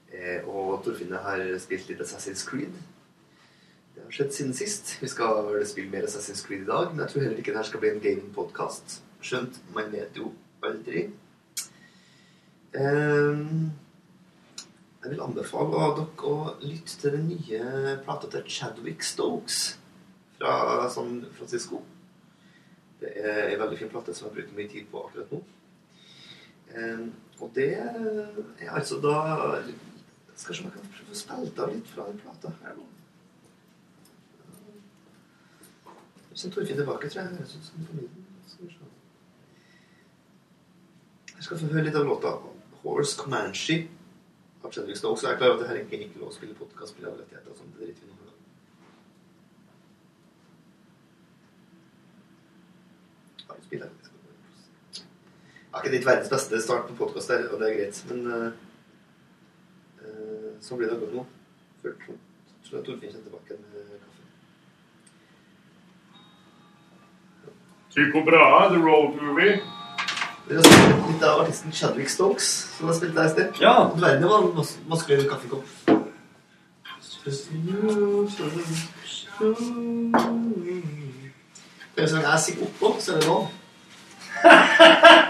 K: Eh, og Torfinne har spilt litt Assassin's Creed. Det har skjedd siden sist. Vi skal vel spille mer Assassin's Creed i dag, men jeg tror heller ikke det her skal bli en gaming-podkast. Skjønt man vet jo aldri. Ehm, jeg vil anbefale dere å lytte til den nye plata til Chadwick Stokes fra San Francisco. Det er en veldig fin plate som jeg bruker mye tid på akkurat nå. Ehm, og det er altså da Skal se om jeg kan prøve å spille av litt fra den plata her nå. Så Torfinn tilbake, tror jeg. Høres ut som familien. Skal vi se. Jeg skal få høre litt av låta 'Horse Comanche' av Chadwick Stokes. Så jeg er klar over at det her egentlig ikke er lov å spille podkast med rettigheter. og sånn. Det driter vi nå litt. Jeg har ikke ditt verdens beste start på podkast der, og det er greit, men uh, uh, sånn blir det akkurat nå. Før tror jeg Torfinn kommer tilbake med kaffe.
A: Tycho Brahe, The Road Movie.
K: Dere har spilt litt av artisten Chadwick Stokes, som har spilt der i sted.
B: Ja.
K: Du det var en mas- maskulin kaffekopp. Det er sånn jeg sitter oppå, så er det lov.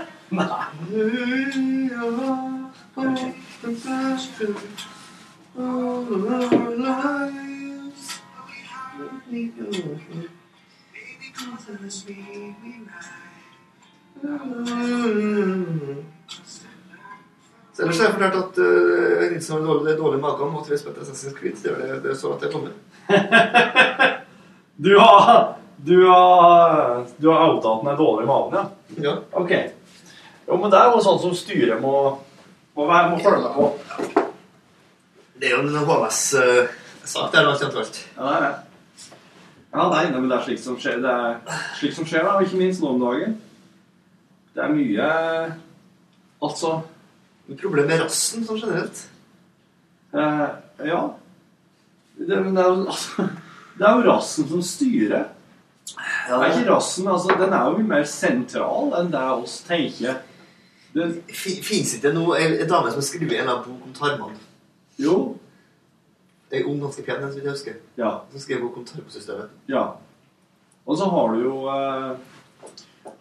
K: Så ellers har jeg fortalt at uh, Nilsen har dårlig, dårlig mage og måtte spille Assassin's Creed. Det er det, er at jeg kommer. [LAUGHS]
B: Du har Du har Du har outa at den er dårlig i magen, ja?
K: Ja.
B: Ok. Jo, men det er jo sånn som styret må må, være, må følge med på.
K: Det er jo en HMS-sak der, alt kjent alt.
B: Ja, det er det. Ja, nei, men det er slikt som skjer. Det er slikt som skjer, da, og ikke minst nå om dagen. Det er mye Altså
K: Et Problemet med rassen sånn generelt.
B: eh, Ja. Det, men det er jo altså, [LAUGHS] Det er jo rassen som styrer. Det er ikke rassen, altså, Den er jo mye mer sentral enn det oss tenker.
K: Fins ikke noe ei ei dame som har skrevet en bok om tarmene?
B: Jo.
K: Ei ung, ganske pen en, som jeg husker.
B: Ja.
K: Som skrev bok om tarmsystemet.
B: Ja. Og så har du jo eh,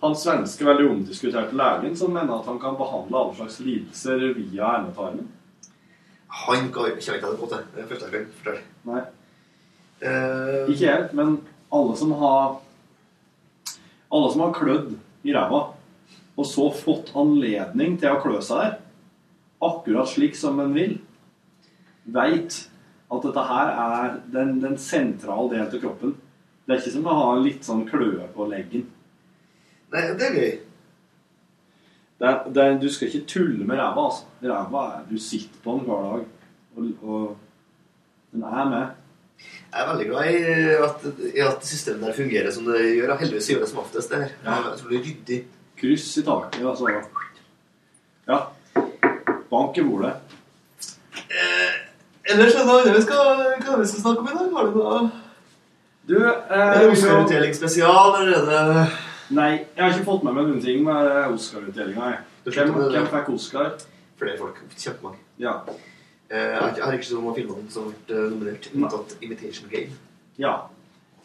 B: han svenske veldig omdiskuterte legen som mener at han kan behandle alle slags lidelser via endetarmen.
K: Han ga ikke jeg det på det. Det er første jeg kan fortelle.
B: Nei.
K: Uh...
B: Ikke helt, men alle som har Alle som har klødd i ræva, og så fått anledning til å klø seg der, akkurat slik som en vil, veit at dette her er den, den sentrale delen av kroppen. Det er ikke som å ha litt sånn kløe på leggen.
K: Nei, det er gøy.
B: Det er, det er, du skal ikke tulle med ræva. altså. Ræva er, Du sitter på den hver dag, og, og den er med.
K: Jeg er veldig glad i at, i at systemet der fungerer som det gjør. og Heldigvis gjør det som oftest det her. Jeg tror det er ryddig.
B: Kryss i taket, altså. Ja. Bank i bordet.
K: Ellers er det annet vi skal, vi skal snakke om i dag? Har du noe
B: Du, eh,
K: Er det Oscar-utdeling spesial, eller er det
B: Nei, jeg har ikke fått med meg noen ting med Oscar-utdelinga. Hvem, hvem fikk Oscar?
K: Flere folk. Kjempemange.
B: Ja.
K: Eh, Jeg har ikke- så har ikke noen av filmene som har vært eh, nominert, unntatt Imitation Game.
B: Ja.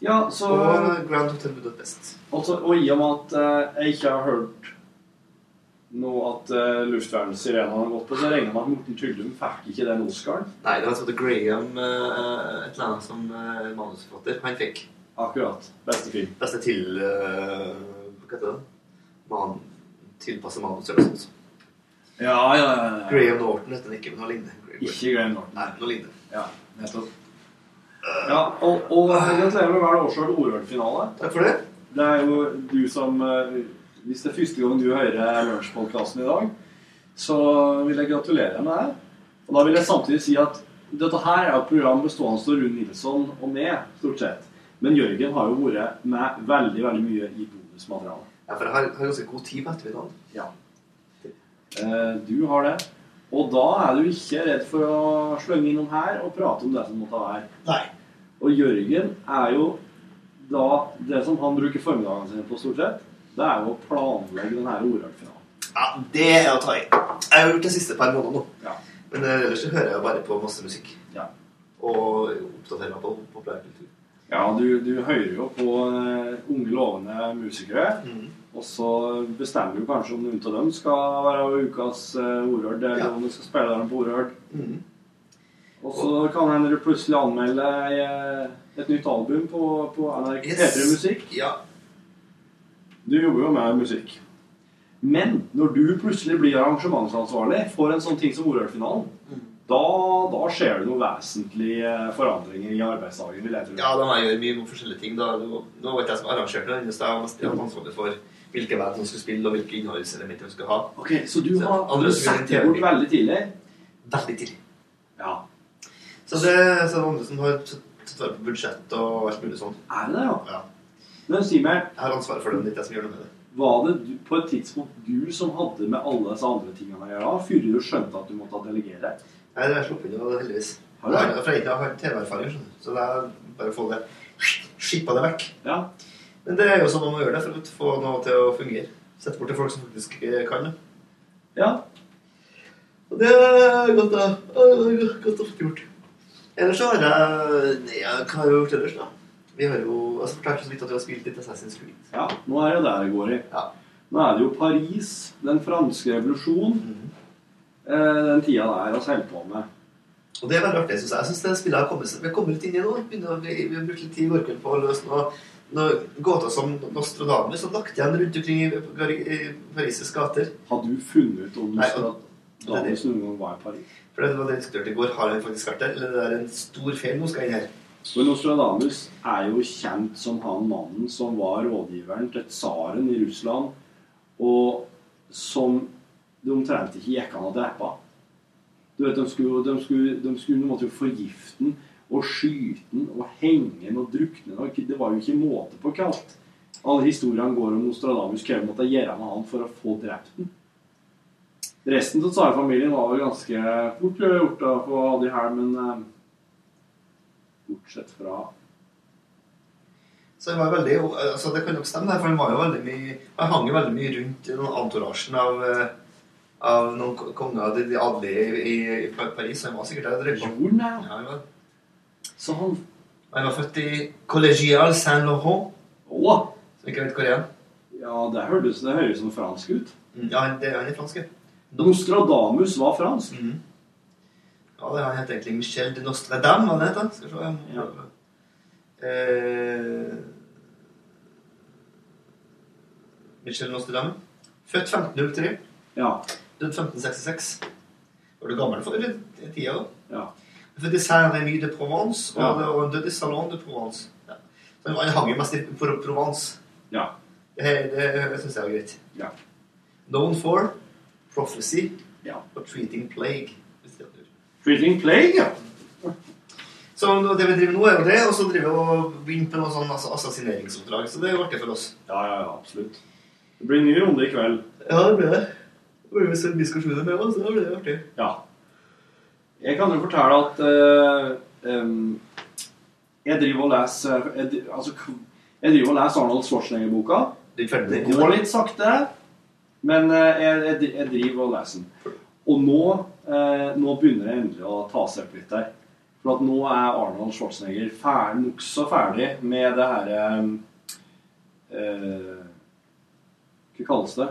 B: Ja, så
K: Og Grand Hotel Budapest.
B: altså, Og i og med at uh, jeg ikke har hørt noe at uh, luftvernsirenene har gått på, så regner jeg med at Morten Tyldum fikk ikke den Oscaren.
K: Nei, det var heter Graham uh, et eller annet som uh, manusforfatter. Han fikk
B: Akkurat. Beste film.
K: beste til uh, Hva heter det? Man, tilpasser manus eller noe sånt.
B: Ja, ja, ja. ja.
K: Graham Norton heter den ikke, men noe lignende.
B: Ikke Graham Norton.
K: Nei, noe lignende.
B: Ja, nettopp. Ja, og, og gratulerer med hver årsdag Orørt-finale.
K: Takk for det.
B: Det er jo du som eh, Hvis det er første gang du hører lunsjpodkasten i dag, så vil jeg gratulere med det. Og da vil jeg samtidig si at dette her er et program bestående av Rune Nilsson og meg, stort sett. Men Jørgen har jo vært med veldig, veldig mye i bonusmaterialet.
K: Ja, for jeg har, har ganske god tid på ettermiddagen.
B: Ja. Eh, du har det. Og da er du ikke redd for å slønge innom her og prate om det som måtte være.
K: Nei.
B: Og Jørgen er jo da Det som han bruker formiddagene sine på, stort sett, det er jo å planlegge den her Orørt-finalen.
K: Ja, det er å ta i. Jeg har gjort det siste par måneder nå.
B: Ja.
K: Men eh, ellers så hører jeg bare på masse musikk.
B: Ja.
K: Og oppdaterer meg på populærkultur.
B: Ja, du, du hører jo på eh, unge, lovende musikere. Og så bestemmer du kanskje om noen av dem skal være ukas uh, Orørt, eller
K: Ja.
B: om du skal spille dem på Orørt.
K: Mhm.
B: Og så kan hende du plutselig anmelde eh, et nytt album på, på NRK
K: Yes.
B: P3 Musikk.
K: Ja.
B: Du jobber jo med musikk. Men når du plutselig blir arrangementsansvarlig for en sånn ting som Orørt-finalen,
K: Mm.
B: da, da skjer det noen vesentlige forandringer i arbeidsdagen, vil jeg tro.
K: Ja, da må jeg gjøre mye forskjellige ting. Da. Nå var ikke jeg som arrangerte så jeg var ansvarlig for hvilke band som skulle spille, og hvilke innholdselementer vi skulle ha.
B: Ok, Så du har
K: andre
B: setter det bort veldig tidlig?
K: Veldig tidlig.
B: Ja.
K: Så det så er det andre som har tatt vare på budsjett og alt mulig sånn.
B: Er det det, ja?
K: Ja.
B: Men si meg,
K: Jeg har ansvaret for det, men det er jeg som gjør noe med det.
B: var det du, på et tidspunkt du som hadde med alle disse andre tingene å gjøre, før du skjønte at du måtte delegere?
K: Nei, det er sluppet unna, heldigvis.
B: Har du?
K: Jeg, for jeg ikke har TV-erfaring, skjønner du. Så det er bare å få det skippa det vekk.
B: Ja.
K: Men det er jo sånn man må gjøre det for å få noe til å fungere. Sette bort til folk som faktisk eh, kan det.
B: Ja.
K: Og det er godt å- godt ofte gjort. Ellers så har jeg Nei, hva har jeg gjort ellers, da? Vi har jo altså, fortalt så vidt at vi har spilt litt Assassin's Creed.
B: Ja, nå er det der det går i.
K: Ja.
B: Nå er det jo Paris, den franske revolusjonen,
K: mm
B: -hmm. den tida der vi holder på med.
K: Og det er veldig artig, jeg. Jeg synes det spillet har kommet, vi har kommet litt inn i nå. Vi, vi har brukt litt tid i går kveld på å løse noe gåter som Nostradamus har lagt igjen rundt omkring i, Paris' gater.
B: Har du funnet ut om Nostradamus noen gang var i Paris?
K: For det var det vi diskuterte i går. Har han faktisk vært der? Eller det er en stor feil nå skal inn her?
B: For Nostradamus er jo kjent som han mannen som var rådgiveren til tsaren i Russland, og som det omtrent ikke gikk an å drepe. Du vet, de, skulle, de, skulle, de, skulle, de måtte jo forgifte den og skyte den og henge den og drukne den. Det var jo ikke måte på kaldt. Alle historiene går om Nostradamus de måtte gjøre med han for å få drept den. Resten av tsarfamilien var vel ganske fort gjort da, for alle de her, men eh, bortsett fra
K: Så han var veldig, altså det kan nok stemme, for han var jo veldig mye Han hang jo veldig mye rundt i den entourasjen av, eh, av noen konger, de, de adelige i, i Paris. Så Han var sikkert der på.
B: Gjorde han det?
K: Ja, han var.
B: Så han
K: Han var født i Collegial Saint-Laurent,
B: Oh.
K: som ikke vet hvor er.
B: Ja, det høres, det høres som fransk ut.
K: Mm, Ja, det er han fransk.
B: Nostradamus var fransk.
K: Mm. Ja, det han heter egentlig Michel de Nostradam, hva det heter. Skal vi se.
B: Ja.
K: Eh, Michel Nostradam. Født 1503,
B: Ja.
K: død 1566. Var du gammel for tida? da?
B: ja.
K: Født i Saint-Rémy de Provence, og,
B: Ja.
K: og The Salon de Provence. Ja. Så han hang jo mest i Pro- Provence.
B: Ja.
K: Det, det, det syns jeg var greit.
B: Ja.
K: Known for prophecy
B: Ja.
K: og treating plague.
B: Treating plague, ja.
K: Så det vi driver nå, er jo det, og så driver vi og begynner på noe sånn ass- assassineringsoppdrag. Så det er artig for oss.
B: Ja, ja, ja, absolutt. Det blir en ny runde i kveld.
K: Ja, det blir det. Det blir visst en diskusjon med oss, så det blir artig.
B: Ja. Jeg kan jo fortelle at uh, um, jeg driver og leser jeg, altså, jeg driver og leser Arnold Schwarzenegger-boka.
K: Det
B: går litt sakte, men uh, jeg, jeg, driver og leser den. Og nå, uh, nå begynner det endelig å ta seg opp litt der. For at nå er Arnold Schwarzenegger ferdig, nokså ferdig med det her eh, Hva kalles det?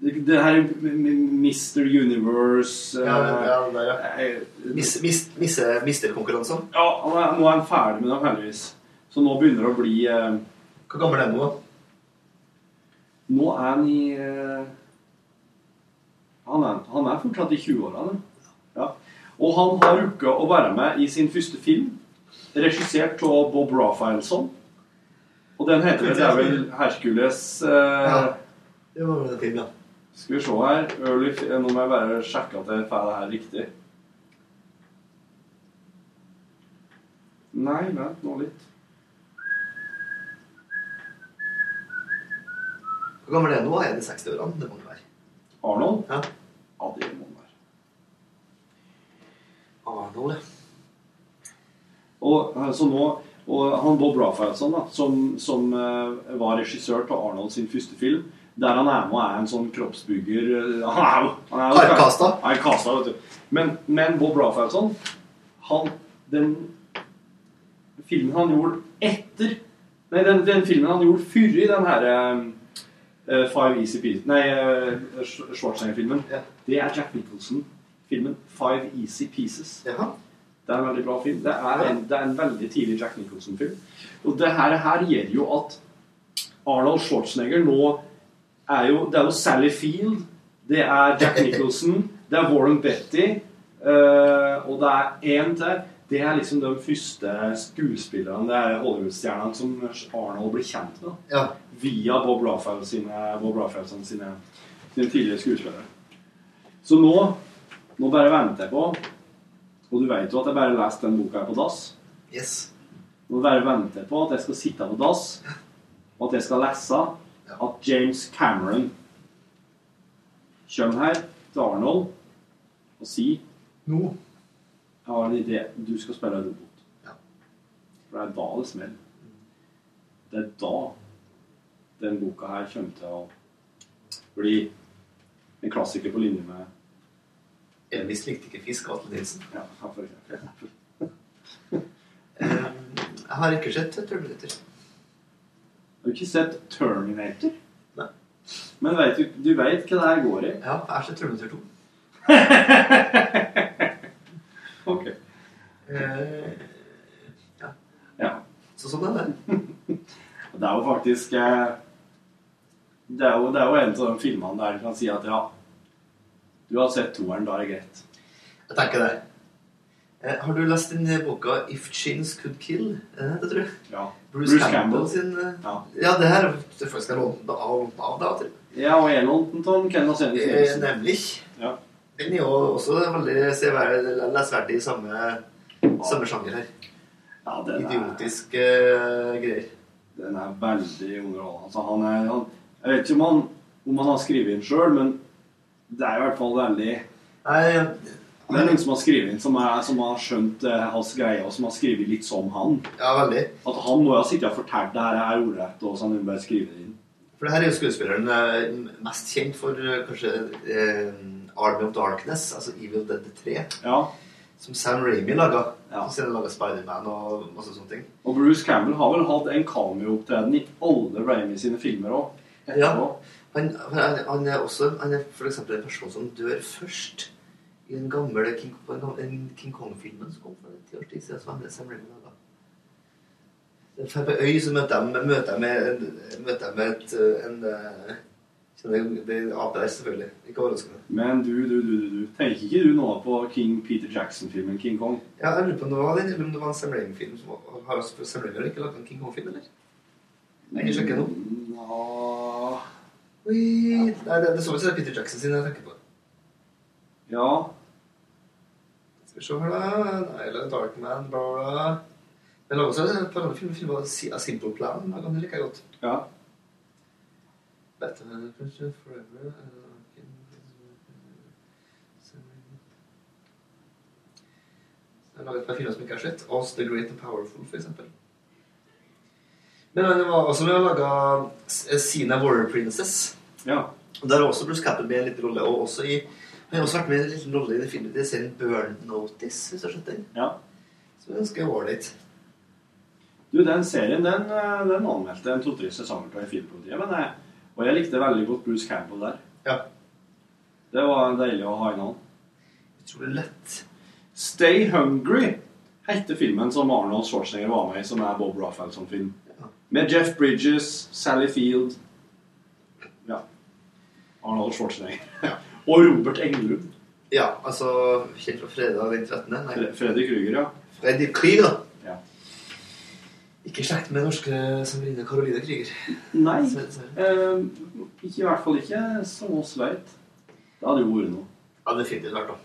B: Det, her her Mr. Universe ja,
K: Ja, ja, det ja.
B: eh,
K: Mis, mis, misse,
B: ja, er, nå er han ferdig med det, heldigvis. Så nå begynner det å bli eh,
K: Hvor gammel er han nå?
B: Nå er han i eh, han, er, han er fortsatt i 20-årene. Ja. Og han har rukka å være med i sin første film, regissert av Bob Rafaelson. Og den heter er vel Hercules eh,
K: Ja. Det var vel en film, ja.
B: Skal vi se her Early, Nå må jeg bare sjekke at jeg får det her riktig. Nei, vent nå litt.
K: Hvor gammel er han nå? Er det 60-årene? Det må det være.
B: Arnold?
K: Ja.
B: Ja, det må han være.
K: Arnold, ja.
B: Og, eh, så nå, og han Bob Rafaelson, da, som, som eh, var regissør til Arnold sin første film, der han er med og er en sånn kroppsbygger eh, Han er jo han er jo- er kasta, vet du. Men, men Bob Rafaelson han Den filmen han gjorde etter Nei, den, den filmen han gjorde før i den herre uh, Five Easy Pieces Nei, uh, Schwarzenegger-filmen.
K: Ja.
B: Det er Jack Nicholson-filmen Five Easy Pieces.
K: Jaha.
B: Det er en veldig bra film. Det er en, det er en veldig tidlig Jack Nicholson-film. Og det her, her gjør jo at Arnold Schwarzenegger nå er jo Det er jo Sally Field, det er Jack Nicholson, det er Warren Betty, uh, og det er én til. Det er liksom de første skuespillerne, det er Hollywood-stjernene som Arnold blir kjent med.
K: Ja.
B: Via Bob Raphael sine, Bob Raphaelson sine, sine tidligere skuespillere. Så nå, nå bare venter jeg på og du vet jo at jeg bare leste den boka her på dass.
K: Yes.
B: Nå bare venter jeg på at jeg skal sitte på dass, og at jeg skal lese at James Cameron kommer her til Arnold og sier
K: Nå.
B: Jeg har en idé. Du skal spille robot.
K: Ja.
B: For det er da det smeller. Det er da den boka her kommer til å bli en klassiker på linje med
K: Elvis likte ikke fisk og Atle Nilsen.
B: ja, for eksempel. [LAUGHS]
K: Jeg har ikke sett Terminator.
B: Har du ikke sett Terminator?
K: Nei.
B: Men vet du, du vet hva det her går i?
K: Ja, jeg har sett Terminator 2. [LAUGHS]
B: Ok.
K: Eh,
B: Ja.
K: så sånn er det. [LAUGHS]
B: Det er jo faktisk eh, det er jo, det er jo en av de filmene der du kan si at ja, du har sett toeren, da er det greit.
K: Jeg tenker det. Eh, har du lest den eh, boka 'If Chins Could Kill'? Er det tror jeg.
B: Ja.
K: Bruce, Campbell, sin eh,
B: Ja.
K: Ja, det her det skal jeg låne den av, av da, tror jeg.
B: Ja, og jeg lånte den av Ken Sennesen.
K: Eh. Nemlig.
B: Ja.
K: Den er jo også veldig lesverdig i samme, samme sjanger her.
B: Ja, den er,
K: Idiotiske er, greier.
B: den er veldig underholdende. Altså, han er, han, jeg vet ikke om han, om han har skrevet inn sjøl, men det er i hvert fall veldig
K: Nei,
B: Det er noen som har skrevet inn, som, er, som har skjønt eh, hans greie, og som har skrevet litt som han.
K: ja, veldig.
B: At han må jo ha sittet og fortalt det her er ordrett, og så han bare skriver det inn.
K: For det her er jo skuespilleren eh, mest kjent for eh, kanskje eh, Army of Darkness, altså Evil Dead 3.
B: Ja.
K: Som Sam Raimi laga.
B: Ja.
K: Så laga Spiderman og masse sånne ting.
B: Og Bruce Campbell har vel hatt en cameo-opptreden i alle Raimi sine filmer òg.
K: Ja. Han, han, han er også han er for en person som dør først i den gamle King, en, en King Kong-filmen som kom for ti års tid siden. Som er Sam Raimi laga. Drar på øy, så møter jeg, møter jeg med, møter jeg med et, eh, en eh, Kjenner det er ape der, selvfølgelig. Ikke overraskende.
B: Men du, du, du, du, du. Tenker ikke du nå på King Peter Jackson-filmen King Kong?
K: Ja, jeg lurer på om det var den, eller om det var en Sam Raymond-film. Har Sam Raymond ikke laget en King Kong-film, eller? Jeg kan sjekke nå.
B: Ja
K: Oi, Nei, det, det så ut som det er Peter Jackson sin jeg tenker på.
B: Ja.
K: Skal vi se her, da. Nei, eller Darkman, bla, bla. Jeg lager også et par andre filmer. filmer A Simple Plan. Da kan du like godt.
B: Ja.
K: Batman Forever. uh, Jeg har laget et par filmer som ikke har sett. Oss the Great and Powerful, eksempel. Men det var også med å lage Sina Warrior Princess.
B: Ja.
K: Der også Bruce Cappell med en liten rolle. Og også i, han har også vært med i en liten rolle i den filmen det serien Burn Notice, hvis du har sett den.
B: Ja.
K: Som er ganske ålreit.
B: Du, den serien den, eh, den anmeldte en to-tre sesonger av i Filmpolitiet. Men jeg, og jeg likte veldig godt Bruce Campbell der.
K: Ja.
B: Det var deilig å ha inn han.
K: Utrolig lett.
B: Stay Hungry heter filmen som Arnold Schwarzenegger var med i, som er Bob Rafaelson-film. Ja. Med Jeff Bridges, Sally Field Ja. Arnold Schwarzenegger. Og Robert Englund.
K: Ja, altså Kjent fra fredag den 13. Nei.
B: Fre- Freddy Kruger, ja.
K: Freddy Krüger.
B: Ja.
K: Ikke i slekt med norske Samarine Caroline Krüger.
B: Nei.
K: Dessverre.
B: Eh, ikke, I hvert fall ikke som oss veit. Det hadde jo vært noe.
K: Ja, definitivt vært noe.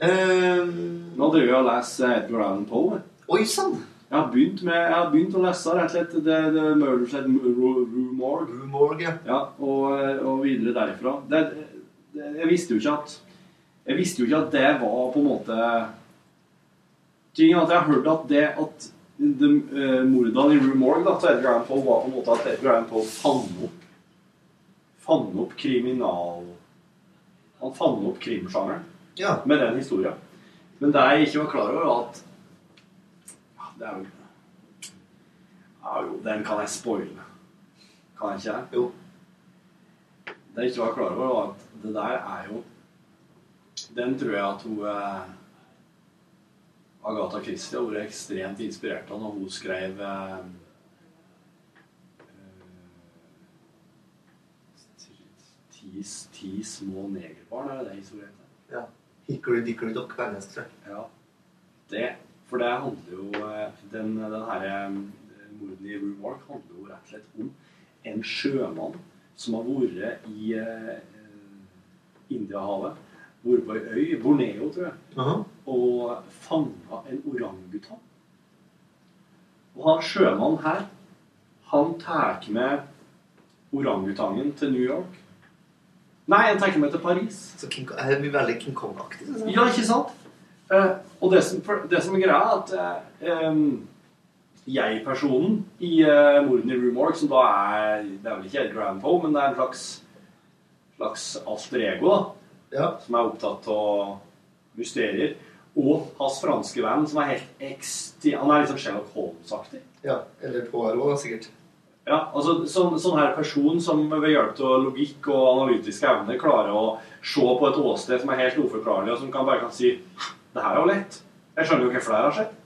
K: Um,
B: Nå driver jeg og leser Edgar Allan Poe.
K: Oi sann!
B: Jeg har begynt, med, jeg har begynt å lese rett og slett The, the Murders at Rue Morgue.
K: Ja.
B: ja og, og videre derifra. Det, det, jeg visste jo ikke at Jeg visste jo ikke at det var på en måte Ting at jeg har hørt at det at de, uh, mordene i Rue Morgue da, til Edgar Allan Poe var på en måte at Edgar Allan Poe fant opp Fant opp kriminal... Han fant opp krimsjangeren
K: Ja.
B: med den historien. Men det jeg ikke var klar over, var at Det er jo Ja, jo, den kan jeg spoile. Kan jeg ikke det?
K: Jo.
B: Det jeg ikke var klar over, var at det der er jo Den tror jeg at hun eh, Agatha Christie har vært ekstremt inspirert av når hun skrev eh, eh, ti, ti små negerbarn, er det det historien heter?
K: ja. Hickory Dickory Dock på engelsk, tror jeg.
B: Ja. Det, for det handler jo eh, Den, den her mordene morden i Morgue handler jo rett og slett om en sjømann som har vært i eh, Indiahavet. Vært på ei øy, Borneo, tror jeg,
K: Aha.
B: og fanga en orangutang. Og han sjømannen her, han tar med orangutangen til New York. Nei, han tar med til Paris.
K: Så King, Kong- jeg blir veldig King Kong-aktig.
B: Ja, ikke sant? Eh, og det som, det som er greia, er at eh, jeg-personen i eh, morden i Morgue, som da er Det er vel ikke Edgar Allan Poe, men det er en slags, slags alter ego, da.
K: Ja.
B: Som er opptatt av mysterier. Og hans franske venn, som er helt eksti... Han er liksom Sherlock Holmes-aktig.
K: Ja, Eller Poirot, sikkert.
B: Ja, altså sånn, sånn her person som ved hjelp av logikk og analytiske evner klarer å se på et åsted som er helt uforklarlig, og som kan bare kan si Det her er jo lett. Jeg skjønner jo hvorfor det her har skjedd.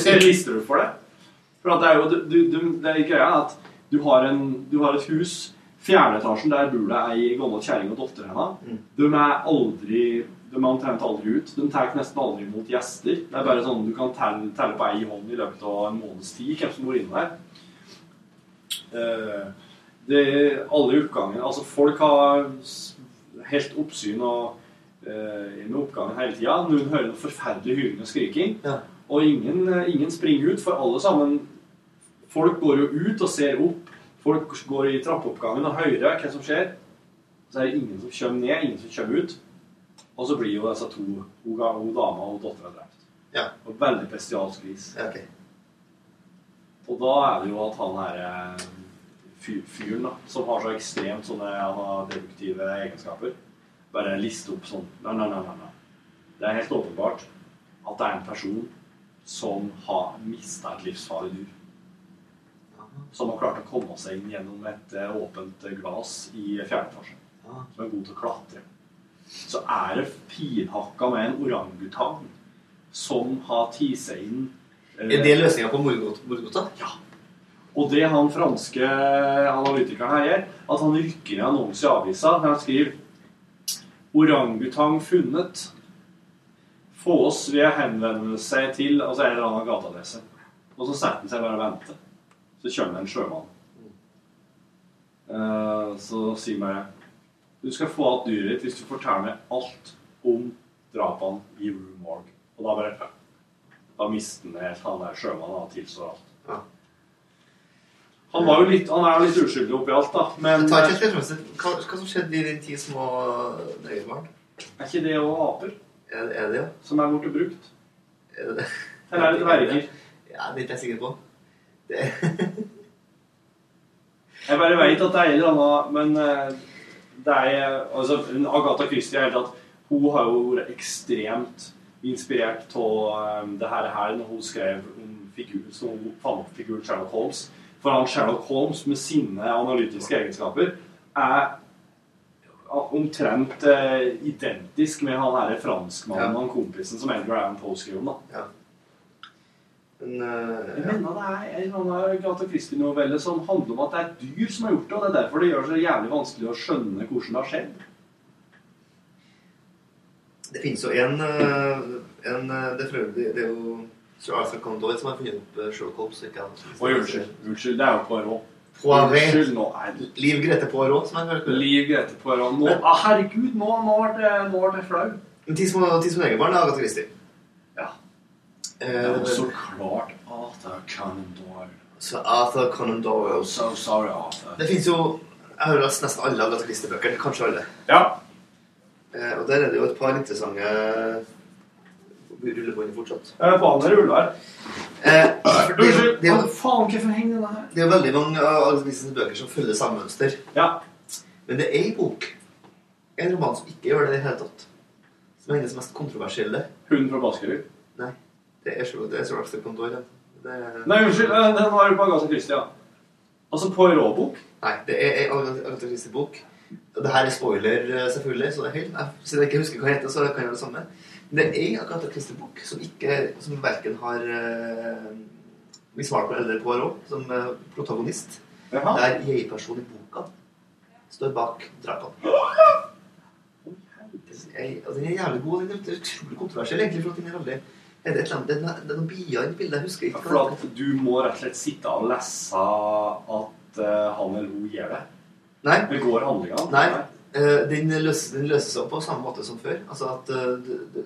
B: Så jeg lister du for det. For at det er jo du, du, det er greia er at du har, en, du har et hus Fjerdeetasjen, der bor det ei gammel kjerring og datter hennes. De er aldri de er omtrent aldri ut. De tar nesten aldri imot gjester. Det er bare sånn Du kan telle, telle på ei hånd i løpet av en måneds tid hvem som bor inne der. Det det alle utgangene Altså, folk har helt oppsyn og, eh, med oppgangen hele tida. Noen hører noe forferdelig hyling og skriking. Og ingen, eh, ingen springer ut, for alle sammen Folk går jo ut og ser opp. Folk går i trappeoppgangen og hører hva som skjer. Så er det ingen som kommer ned, ingen som kommer ut. Og så blir jo disse to, hun, dama og dattera drept.
K: Ja.
B: Og veldig bestialsk vis.
K: Ja, okay.
B: Og da er det jo at han her eh, fyr, fyren da, som har så ekstremt sånne han har deduktive egenskaper, bare liste opp sånn Nei, nei, nei, nei. Det er helt åpenbart at det er en person som har mista et livsfarlig dyr. Som har klart å komme seg inn gjennom et eh, åpent glass i fjerde etasje. Som er god til å klatre. Så er det finhakka med en orangutang som har tatt seg inn eh,
K: Er det løsninga på Morgota?
B: Ja. Og det han franske analytikeren her gjør, at han rykker ned annonse i avisa. Han skriver 'Orangutang funnet'. Få oss ved henvendelse til seg til altså en eller annen gateadresse. Og så setter han seg bare og venter. Så kommer en sjømann. Uh, så sier bare 'Du skal få igjen dyret ditt hvis du forteller meg alt om drapene i Morgue'. Og da bare Da mister han helt han der sjømannen og tilstår alt. Han, var jo litt, han er jo litt uskyldig oppi alt, da. Men
K: ikke. Hva, hva som skjedde i den ti små drøyebarn?
B: er ikke det òg aper
K: Er, er det, ja?
B: som er borte brukt?
K: Er det det?
B: Eller er det dverger? [LAUGHS]
K: Ja, det er jeg sikker på. Det, [LAUGHS]
B: Jeg bare vet at det er en eller annen Men eh, det er altså, Agatha Christie er hele hun har jo vært ekstremt inspirert av det her, her når hun skrev om figur, så hun fant opp figuren Sherlock Holmes. For han Sherlock Holmes med sine analytiske egenskaper er omtrent eh, identisk med han her franskmannen, han kompisen som Edgar Allan Poe skriver om. da.
K: men uh,
B: Jeg mener det er en eller annen Agatha Christie-novelle som handler om at det er et dyr som har gjort det, og det er derfor det gjør det så jævlig vanskelig å skjønne hvordan det har skjedd.
K: det finnes jo en, eh, en eh, det er jo Conan Doyle som har funnet opp eh, Sherlock Holmes. Ikke han.
B: Oi, unnskyld. Unnskyld, det er jo Poirot.
K: Poirot.
B: Nå er det
K: Liv Grete Poirot, som har hørt.
B: Liv Grete Poirot. Nå, ah, herregud, nå, nå det, nå ble det flau.
K: Men Ti små, ti små negerbarn er Agatha Christie.
B: Ja.
K: Eh,
B: Det er så klart Arthur Conan Doyle.
K: Så Arthur Conan Doyle.
B: So sorry, Arthur.
K: Det finnes jo Jeg har lest nesten alle Agatha Christie-bøkene. Kanskje alle.
B: Ja.
K: Eh, og der er det jo et par interessante rullebånd fortsatt.
B: Eh, Faen, det ruller her.
K: Eh, det, det, er
B: faen, hvorfor henger den her?
K: det er veldig mange av Christies bøker som følger samme mønster.
B: Ja.
K: Men det er ei bok, en roman, som ikke gjør det i det hele tatt. Som er hennes mest kontroversielle.
B: Hunden fra Baskerud?
K: Nei. Det er så det er Doyle. Det er,
B: Nei, unnskyld. eh, Den var jo på Agatha Christie, ja. Altså på råbok?
K: Nei, det er ei Agatha Christie-bok. Det her er spoiler, eh, selvfølgelig, så det er helt, siden jeg ikke husker hva det heter, så kan jeg gjøre det samme. Det er ei Agatha Christie-bok som ikke, som verken har uh, Miss Marple eller Poirot som uh, protagonist.
B: Jaha.
K: Der jeg-personen i boka står bak drapene. [GASPS] Jeg- altså, Den er jævlig god. Den er utrolig kontroversiell, egentlig, for at den er veldig er det, annet, det er- det er noen bier i bildet, jeg husker ikke.
B: For at du må rett og slett sitte og lese at uh, han eller hun gjør det?
K: Nei.
B: Begår handlingene?
K: Nei. Eh, den, løser, den løser seg opp på samme måte som før. Altså at eh, du,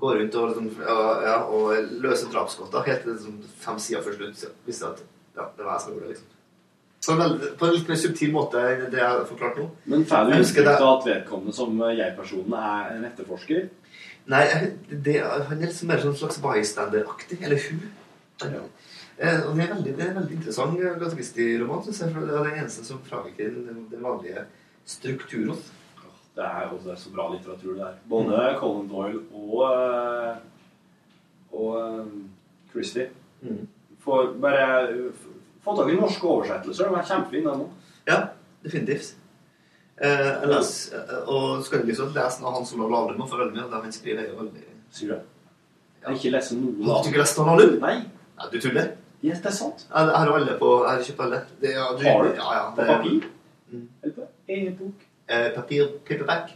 K: går rundt og, liksom, ja, ja, og løser drapsgodter helt til liksom, fem sider før slutt. Visste at ja, det var jeg som gjorde det. liksom. På en, veldig, på en litt mer subtil måte enn det jeg har forklart nå.
B: Men får du inntrykk av at vedkommende som eh, jeg-personen er en etterforsker?
K: Nei, det, han er liksom mer sånn slags bystander-aktig. Eller hun. Eh, og det er veldig, det er en veldig interessant Agatha Christie-roman, syns jeg. For det er den eneste som fraviker den, den vanlige strukturen.
B: Det er jo det er så bra litteratur, det er. Både Colin Doyle og, eh, og eh, Christie.
K: Mm.
B: Får bare få tak i norske oversettelser. De er kjempefine, de òg.
K: Ja, definitivt. Eh, jeg les, eh, og skal liksom lese noe Hans Olav Lahlum og følge av det han skriver. er jo veldig...
B: Sier du? Jeg har ikke lest noe
K: Har du ikke lest noe Lahlum?
B: Nei.
K: Ja, du tuller?
B: Yes, det er sant.
K: Jeg, har alle på Jeg har kjøpt alle. Det, ja, du,
B: Har du?
K: Ja, ja,
B: På papir?
K: Mm.
B: Eller på e-bok?
K: Eh, papir, paperback.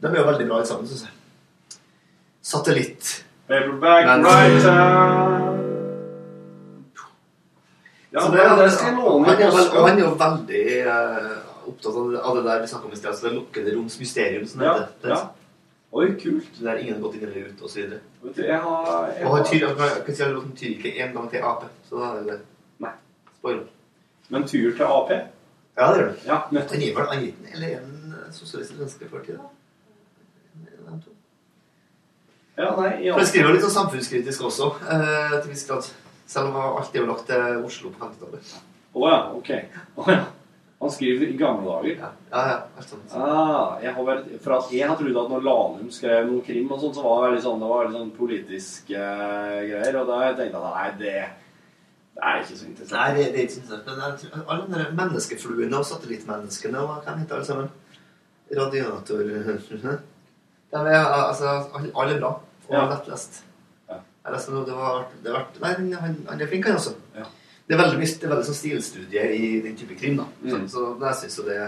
K: De er jo veldig bra sammen, syns jeg. Satellitt.
B: Paperback
K: Men-
B: writer. Ja,
K: det,
B: det, det skal jeg låne
K: han, er vel, han er jo veldig eh, opptatt av det, av det der vi snakka om i sted, altså det lukkede roms mysterium. Som det
B: Ja,
K: heter. Det,
B: ja. Oi, kult.
K: Der ingen har gått inn eller ut, osv.
B: Vet du, jeg har, jeg
K: Og han
B: har
K: tyr, jeg kan- si at ikke en gang til Ap. Så da er det
B: Nei.
K: Spoiler.
B: Men tyr til Ap?
K: Ja, det gjør det.
B: Ja, nettopp.
K: Han gir vel han eller en eh, sosialistisk venstreparti, da?
B: Ja, nei, ja.
K: For Han skriver litt sånn samfunnskritisk også, eh, til viss grad. Selv om alt er jo lagt til Oslo på 50-tallet.
B: Å ja, ok. Oh, ja. Han skriver i gamle dager.
K: Ja, ja, alt sånt.
B: Ah, jeg har vært, for at jeg har trodd at når Lahlum skrev noe krim, og sånt, så var det veldig sånn, det var veldig sånn politiske greier. Og da tenkte jeg nei, det, det er ikke så interessant.
K: Nei, det, det er ikke så interessant. Men alle de menneskefluene og satellittmenneskene og hva heter alle sammen? Radiator [LAUGHS] De er altså Alle bra og
B: Ja.
K: lettlest.
B: Ja.
K: Jeg leste noe, det var, det var Nei, han, han, er flink, han også.
B: Ja.
K: Det er veldig, det er veldig sånn stilstudie i den type krim, da. Så,
B: Mm.
K: så jeg synes jo det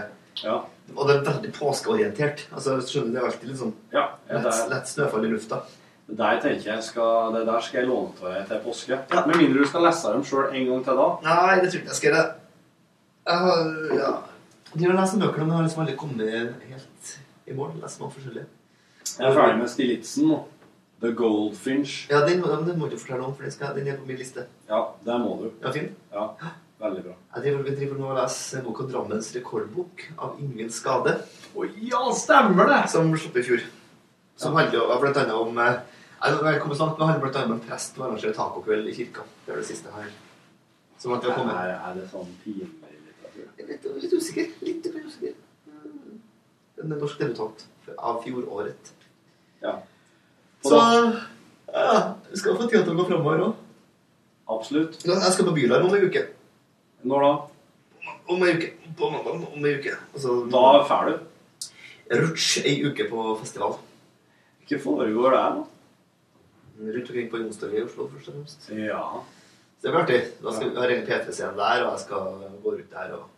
B: Ja,
K: Og det er veldig påskeorientert. Altså, skjønner Det er alltid litt sånn
B: ja
K: lett, lett snøfall i lufta.
B: Det der tenker jeg skal, det der skal jeg låne til deg til påske. Ja. Med mindre du skal lese dem sjøl en gang til da.
K: Nei, det tror jeg ikke jeg skal gjøre. Jeg har ja. De har lest bøkene, men jeg har liksom aldri kommet helt i mål. Lest noe forskjellig.
B: Jeg er ferdig med Stilitzen nå. The Goldfinch.
K: Ja, den, den må du fortelle om, for den, skal, den er på min liste.
B: Ja, der må du.
K: Ja, fin.
B: Ja, veldig bra.
K: Jeg driver, vi driver nå og leser boka 'Drammens rekordbok' av Ingvild Skade,
B: Å ja, stemmer det!
K: som slapp i fjor. Som handler blant annet om eh, Jeg har kommet langt, men handler annet om en prest som arrangerer tacokveld i kirka. Det er det siste her. Som at vi har kommet.
B: Er, er det sånn pinlig litteratur?
K: Er litt, litt usikker. Litt usikker. Mm. En norsk debutant av fjoråret.
B: Ja.
K: Så ja, vi skal få tida til å gå framover òg.
B: Absolutt.
K: Jeg skal på Bylarm om ei uke.
B: Når da?
K: Om ei uke. På mandag om ei uke. Altså,
B: Da drar du?
K: Rutsj ei uke på festival.
B: Hva foregår der, da?
K: Rundt omkring på Youngstorget i Oslo, først og fremst.
B: Ja.
K: Så det blir artig. Da skal vi ha egen P3-scene der, og jeg skal gå rundt der og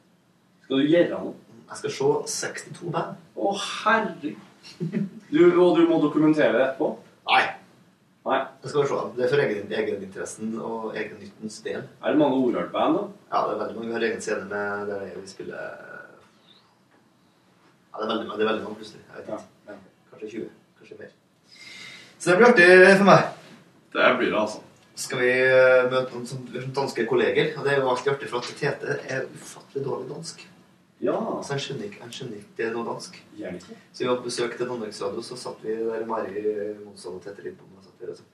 B: Skal du gjøre noe?
K: Jeg skal se 62 band.
B: Å, herregud. Og du må dokumentere det etterpå?
K: Nei.
B: Nei.
K: Jeg skal se. Det er for egen, egeninteressen og egennyttens del.
B: Er det mange Orhard-band, da?
K: Ja, det er veldig mange. Vi har egen scene med der vi spiller Ja, det er veldig, det er veldig mange plutselig. Jeg vet ikke.
B: ja.
K: Kanskje 20. Kanskje mer. Så det blir artig for meg.
B: Det blir det, altså.
K: Skal vi eh, møte noen som, sånn danske kolleger. Og det er jo alltid artig, for at Tete er ufattelig dårlig dansk.
B: Ja.
K: Så han skjønner ikke, han skjønner ikke noe dansk.
B: Gjerne.
K: Så vi var på besøk til Danmarksradio, så satt vi der Mari Monsson og Tete Lindbom og satt der, og så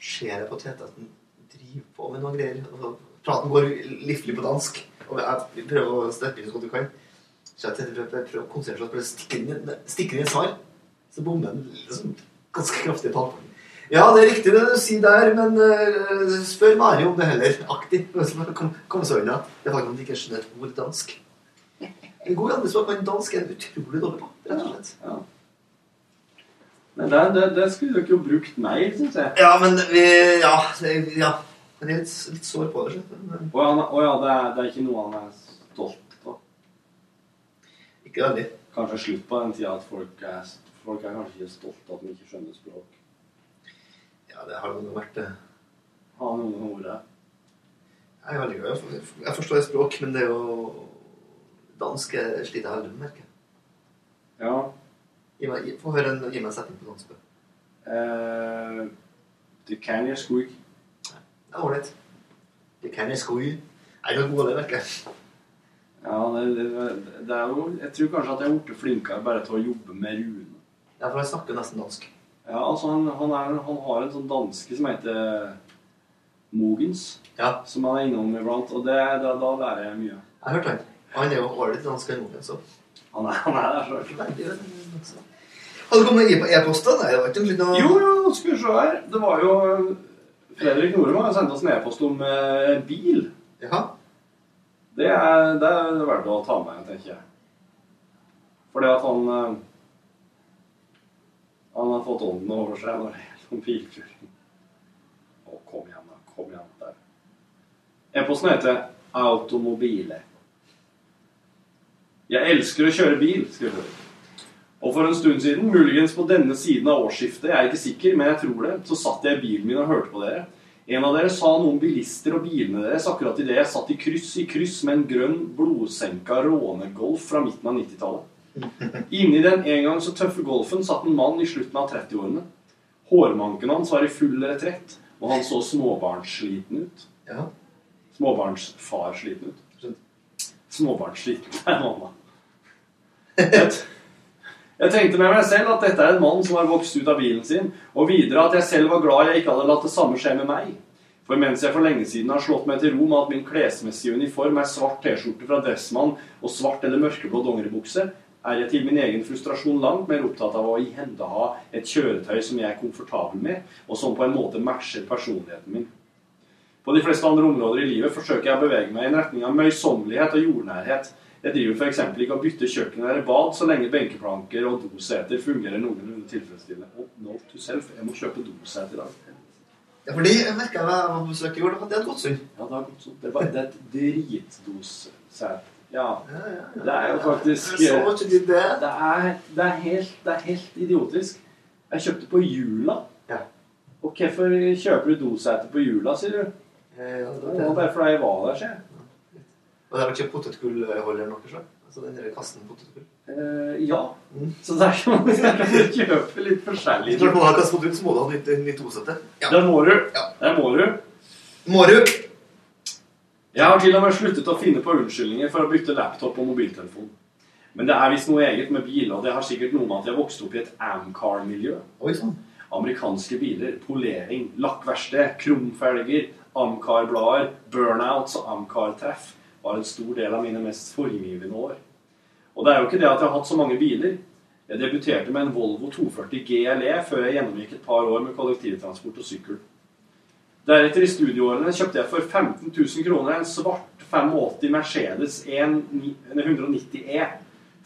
K: ser jeg på Tete at han driver på med noen greier. Og så praten går livlig på dansk, og jeg vi prøver å steppe inn så godt vi kan. Så jeg Tete prøver, prøver å konsentrere seg, om å stikke inn i et svar. Så bommer han liksom ganske kraftig på halvparten. Ja, det er riktig det du sier der, men uh, spør Mari om det heller. Aktig. Kom, kom så unna. Det var at de ikke skjønner et ord dansk. En god som kan dansk er utrolig dårlig på, rett og slett.
B: Ja. Men det, det, det skulle dere jo brukt mer, syns jeg.
K: Ja, men vi Ja. det- ja. Men jeg er litt, litt sår på det. Men
B: Å ja, å ja det, er, det er ikke noe han er stolt av.
K: Ikke veldig.
B: Kanskje slutt på den tida at folk er, folk er kanskje ikke stolt av at de ikke skjønner språk.
K: Ja, det har jo vært det.
B: Ha noen ordet?
K: Jeg er veldig glad. Jeg forstår språk, men det er jo Dansk sliter jeg veldig med, merker.
B: Ja.
K: Meg, Få høre en, gi meg en setning på dansk.
B: Uh, det kan jeg sgu ikke.
K: Det er ålreit. Det kan jeg sko i. Jeg er jo god av det, merker jeg.
B: Ja, det, det, det er jo Jeg tror kanskje at jeg er blitt flinkere bare til å jobbe med Rune.
K: Ja, for jeg snakker nesten dansk.
B: Ja, altså han, han, er, han har en sånn danske som heter Mogens,
K: Ja,
B: som han er innom iblant, og det, da, da lærer jeg mye.
K: jeg har hørt han. Han er jo ålreit dansk, han Mogens òg.
B: Han er, han er der.
K: Veldig, veldig. Har det kommet med e-post Nei, det var ikke noe
B: Jo, jo, skal vi se her. Det var jo Fredrik Normann har sendt oss en e-post om eh, bil.
K: Jaha.
B: Det er, det er verdt å ta med, tenker jeg. Fordi at han eh, Han har fått ånden over seg når det gjelder bilkjøring. Å, kom igjen, da. Kom igjen. Der. E-posten heter 'Automobile'. Jeg elsker å kjøre bil, skriver hun. Og for en stund siden, muligens på denne siden av årsskiftet, jeg er ikke sikker, men jeg tror det, så satt jeg i bilen min og hørte på dere. En av dere sa noe om bilister og bilene deres akkurat idet jeg satt i kryss i kryss med en grønn, blodsenka rånegolf fra midten av 90-tallet. Inni den en gang så tøffe golfen satt en mann i slutten av 30-årene. Hårmanken hans var i full retrett, og han så småbarnssliten ut.
K: Ja.
B: Småbarnsfar-sliten ut. Småbarnssliten er mamma. Jeg, jeg tenkte med meg selv at dette er en mann som har vokst ut av bilen sin, og videre at jeg selv var glad jeg ikke hadde latt det samme skje med meg. For mens jeg for lenge siden har slått meg til ro med at min klesmessige uniform er svart T-skjorte fra Dressmann og svart eller mørkeblå dongeribukse, er jeg til min egen frustrasjon langt mer opptatt av å ihendeha et kjøretøy som jeg er komfortabel med, og som på en måte matcher personligheten min. På de fleste andre områder i livet forsøker jeg å bevege meg i en retning av møysommelighet og jordnærhet. Jeg driver f.eks. ikke å bytte kjøkken eller bad så lenge benkeplanker og doseter fungerer noenlunde tilfredsstillende. Og note to self, jeg må kjøpe doseter i dag.
K: Ja, fordi jeg merka jeg var på besøk i år, at det er et godt sund.
B: Ja, det er sånn. Det var det et dritdosete. Ja. Det er jo faktisk
K: det det.
B: Det er, det er, helt, det er helt idiotisk. Jeg kjøpte på jula.
K: Ja.
B: Og hvorfor kjøper du dosete på jula, sier du?
K: Ja, det
B: Det
K: var
B: bare fordi jeg var der, sier jeg.
K: Og det er ikke potetgullholder noe slag? Altså den derre kassen potetgull?
B: Uh, ja. Så der kan man kjøpe litt forskjellig.
K: Når du må kastet ut, så må du ha nytt, nytt dosete. Ja.
B: Det må du. Der må du.
K: Må du?
B: Jeg har til og med sluttet å finne på unnskyldninger for å bytte laptop og mobiltelefon. Men det er visst noe eget med biler, og det har sikkert noe med at jeg vokste opp i et Amcar-miljø.
K: Sånn.
B: Amerikanske biler, polering, lakkverksted, krumfelger, Amcar-blader, burnouts og Amcar-treff var en stor del av mine mest formgivende år. Og det er jo ikke det at jeg har hatt så mange biler. Jeg debuterte med en Volvo 240 GLE før jeg gjennomgikk et par år med kollektivtransport og sykkel. Deretter i studieårene kjøpte jeg for 15 000 kroner en svart 85 Mercedes 190E.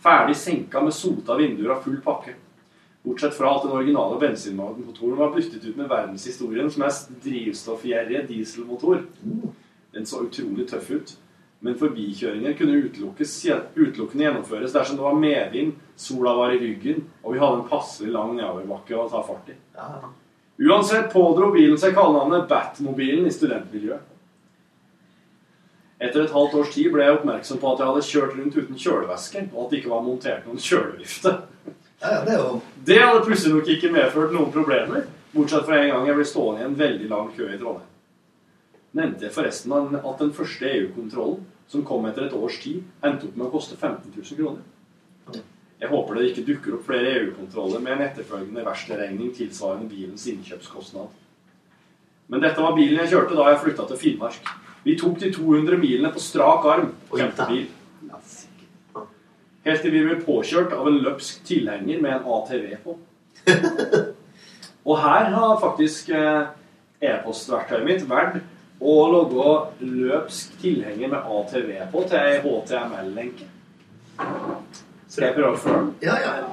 B: Ferdig senka med sota vinduer og full pakke. Bortsett fra at den originale bensinmotoren var byttet ut med verdenshistoriens mest drivstoffgjerrige dieselmotor. Den så utrolig tøff ut. Men forbikjøringer kunne utelukkende gjennomføres dersom det var medvind, sola var i ryggen, og vi hadde en passelig lang nedoverbakke å ta fart i. Uansett pådro bilen seg kallenavnet Batmobilen i studentmiljøet. Etter et halvt års tid ble jeg oppmerksom på at jeg hadde kjørt rundt uten kjølevæske, og at det ikke var montert noen kjølevifte.
K: det,
B: det hadde plutselig nok ikke medført noen problemer, bortsett fra en gang jeg ble stående i en veldig lang kø i Trondheim. Nevnte jeg forresten at den første EU-kontrollen, som kom etter et års tid, endte opp med å koste 15 000 kroner. Jeg håper det ikke dukker opp flere EU-kontroller med en etterfølgende verkstedregning tilsvarende bilens innkjøpskostnad. Men dette var bilen jeg kjørte da jeg flytta til Finnmark. Vi tok de 200 milene på strak arm. Kjempebil. Helt til vi ble påkjørt av en løpsk tilhenger med en ATV på. [LAUGHS] Og her har faktisk eh, e-postverktøyet mitt vært å logge løpsk tilhenger med ATV på til ei HTML-lenke. Prøve før?
K: Ja, ja, ja.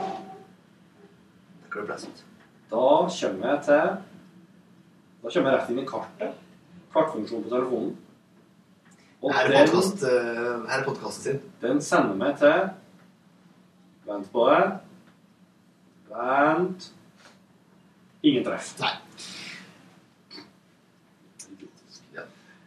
K: Det kan bli ut.
B: Da kommer jeg til Da kommer jeg rett inn i kartet. Kartfunksjonen på telefonen. Og
K: Her er podcast, eh, her er podkasten sin.
B: Den sender meg til Vent på det. Vent Ingen treff.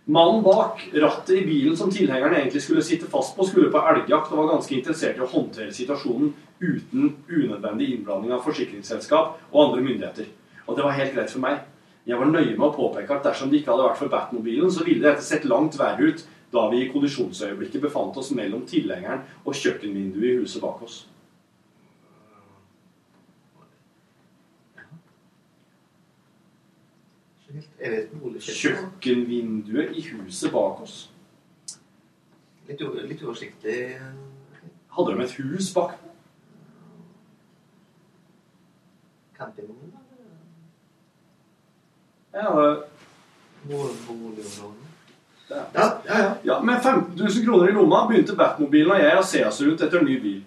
B: Mannen bak rattet i bilen som tilhengeren egentlig skulle sitte fast på, skulle på elgjakt og var ganske interessert i å håndtere situasjonen uten unødvendig innblanding av forsikringsselskap og andre myndigheter. Og det var helt greit for meg. Jeg var nøye med å påpeke at dersom det ikke hadde vært for Batmobilen, så ville dette sett langt verre ut da vi i kollisjonsøyeblikket befant oss mellom tilhengeren og kjøkkenvinduet i huset bak oss.
K: Jeg vet ikke hvor det skjer.
B: Kjøkkenvinduet i huset bak oss.
K: Litt, litt uoversiktlig
B: Hadde de et hus bak?
K: Campingvogn?
B: Ja, Ja.
K: Ja, ja, ja.
B: Ja, Med 15 000 kroner i lomma begynte Batmobilen og jeg å se oss rundt etter en ny bil.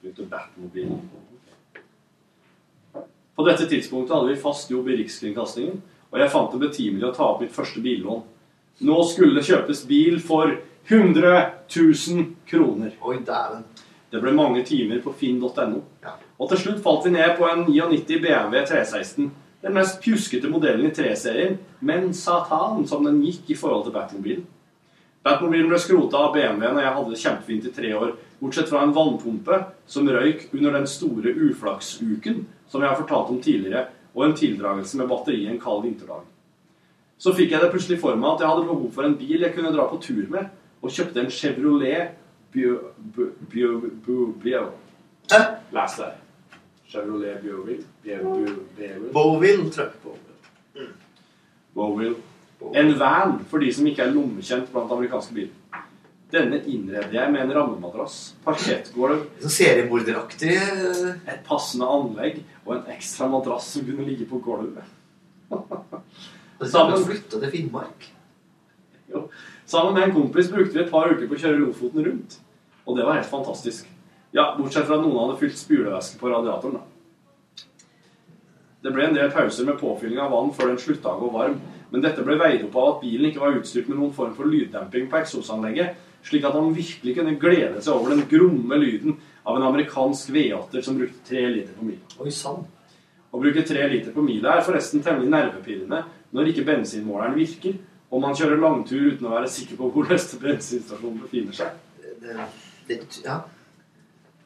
B: Begynte Batmobilen. På dette tidspunktet hadde vi fast jobb i Rikskringkastingen, og jeg fant det betimelig å ta opp mitt første billån. Nå skulle det kjøpes bil for 100 000 kroner.
K: Oi, dæven.
B: Det ble mange timer på finn.no. Og til slutt falt vi ned på en 99 BMW 316. Den mest pjuskete modellen i 3-serien, men satan som den gikk i forhold til Batmobilen. Batmobilen ble skrota av BMW når jeg hadde det kjempefint i tre år, bortsett fra en vannpumpe som røyk under den store uflaksuken som jeg har fortalt om tidligere, og en tildragelse med batteri en kald vinterdag. Så fikk jeg det plutselig for meg at jeg hadde behov for en bil jeg kunne dra på tur med, og kjøpte en Chevrolet. Bio. Les det. Chevrolet
K: tror jeg.
B: Boville. En van for de som ikke er lommekjent blant amerikanske biler. Denne innreder jeg med en rammemadrass, parkettgulv
K: Så seriemorderaktig eh,
B: Et passende anlegg og en ekstra madrass som kunne ligge på gulvet.
K: Sammen flytta til Finnmark.
B: Jo. Sammen med en kompis brukte vi et par uker på å kjøre Lofoten rundt. Og det var helt fantastisk. Ja, Bortsett fra at noen hadde fylt spylevæske på radiatoren. da. Det ble en del pauser med påfylling av vann før den slutta å gå varm. Men dette ble veid opp av at bilen ikke var utstyrt med noen form for lyddemping på eksosanlegget, slik at han virkelig kunne glede seg over den gromme lyden av en amerikansk V8-er som brukte tre liter på mila.
K: Oi sann.
B: Å bruke tre liter på mila er forresten temmelig nervepirrende når ikke bensinmåleren virker, og man kjører langtur uten å være sikker på hvor neste bensinstasjon befinner seg.
K: Det, det, ja.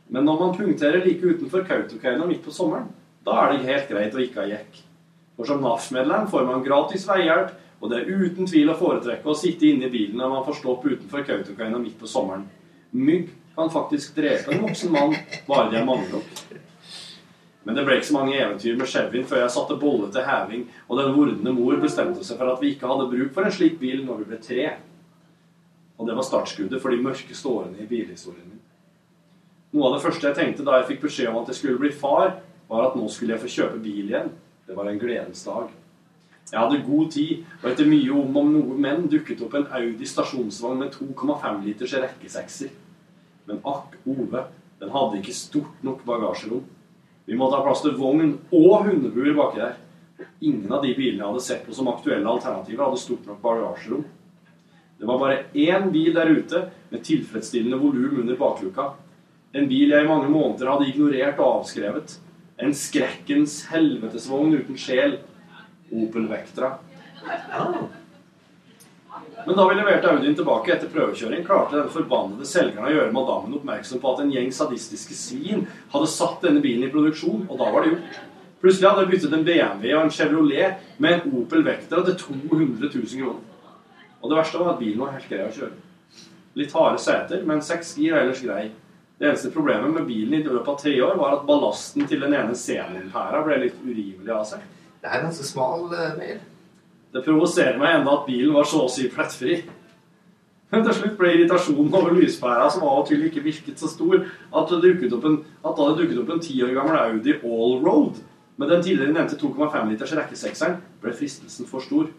B: Men når man punkterer like utenfor Kautokeino midt på sommeren, da er det helt greit å ikke ha jekk. For som NAF-medlem får man gratis veihjelp, og det er uten tvil å foretrekke å sitte inne i bilen når man får stopp utenfor Kautokeino midt på sommeren. Mygg kan faktisk drepe en voksen mann, bare de er mange nok. Men det ble ikke så mange eventyr med Chevyen før jeg satte bolle til heving, og den vordende mor bestemte seg for at vi ikke hadde bruk for en slik bil når vi ble tre. Og det var startskuddet for de mørkeste årene i bilhistorien min. Noe av det første jeg tenkte da jeg fikk beskjed om at jeg skulle bli far, var at nå skulle jeg få kjøpe bil igjen. Det var en gledens dag. Jeg hadde god tid, og etter mye om og noe menn dukket opp en Audi stasjonsvogn med 2,5 liters rekkesekser. Men akk, Ove, den hadde ikke stort nok bagasjerom. Vi måtte ha plass til vogn og hundebuer baki der. Ingen av de bilene jeg hadde sett på som aktuelle alternativer, hadde stort nok bagasjerom. Det var bare én bil der ute med tilfredsstillende volum under bakluka. En bil jeg i mange måneder hadde ignorert og avskrevet. En skrekkens helvetesvogn uten sjel. Opel Vectra. Men da vi leverte Audien tilbake etter prøvekjøring, klarte den forbannede selgeren å gjøre madammen oppmerksom på at en gjeng sadistiske svin hadde satt denne bilen i produksjon, og da var det gjort. Plutselig hadde jeg byttet en BMW og en Chevrolet med en Opel Vectra til 200 000 kroner. Og det verste var at bilen var helt grei å kjøre. Litt harde seter, men seks gir er ellers grei. Det eneste problemet med bilen i løpet av tre år var at ballasten til den ene senimpæra ble litt urimelig av seg.
K: Det er en ganske smal uh, mail.
B: Det provoserer meg enda at bilen var så å si plettfri. Men til slutt ble irritasjonen over lyspæra, som av og til ikke virket så stor, at det dukket opp en, at da det dukket opp en ti år gammel Audi Allroad med den tidligere nevnte 2,5 liters rekkesekseren, ble fristelsen for stor.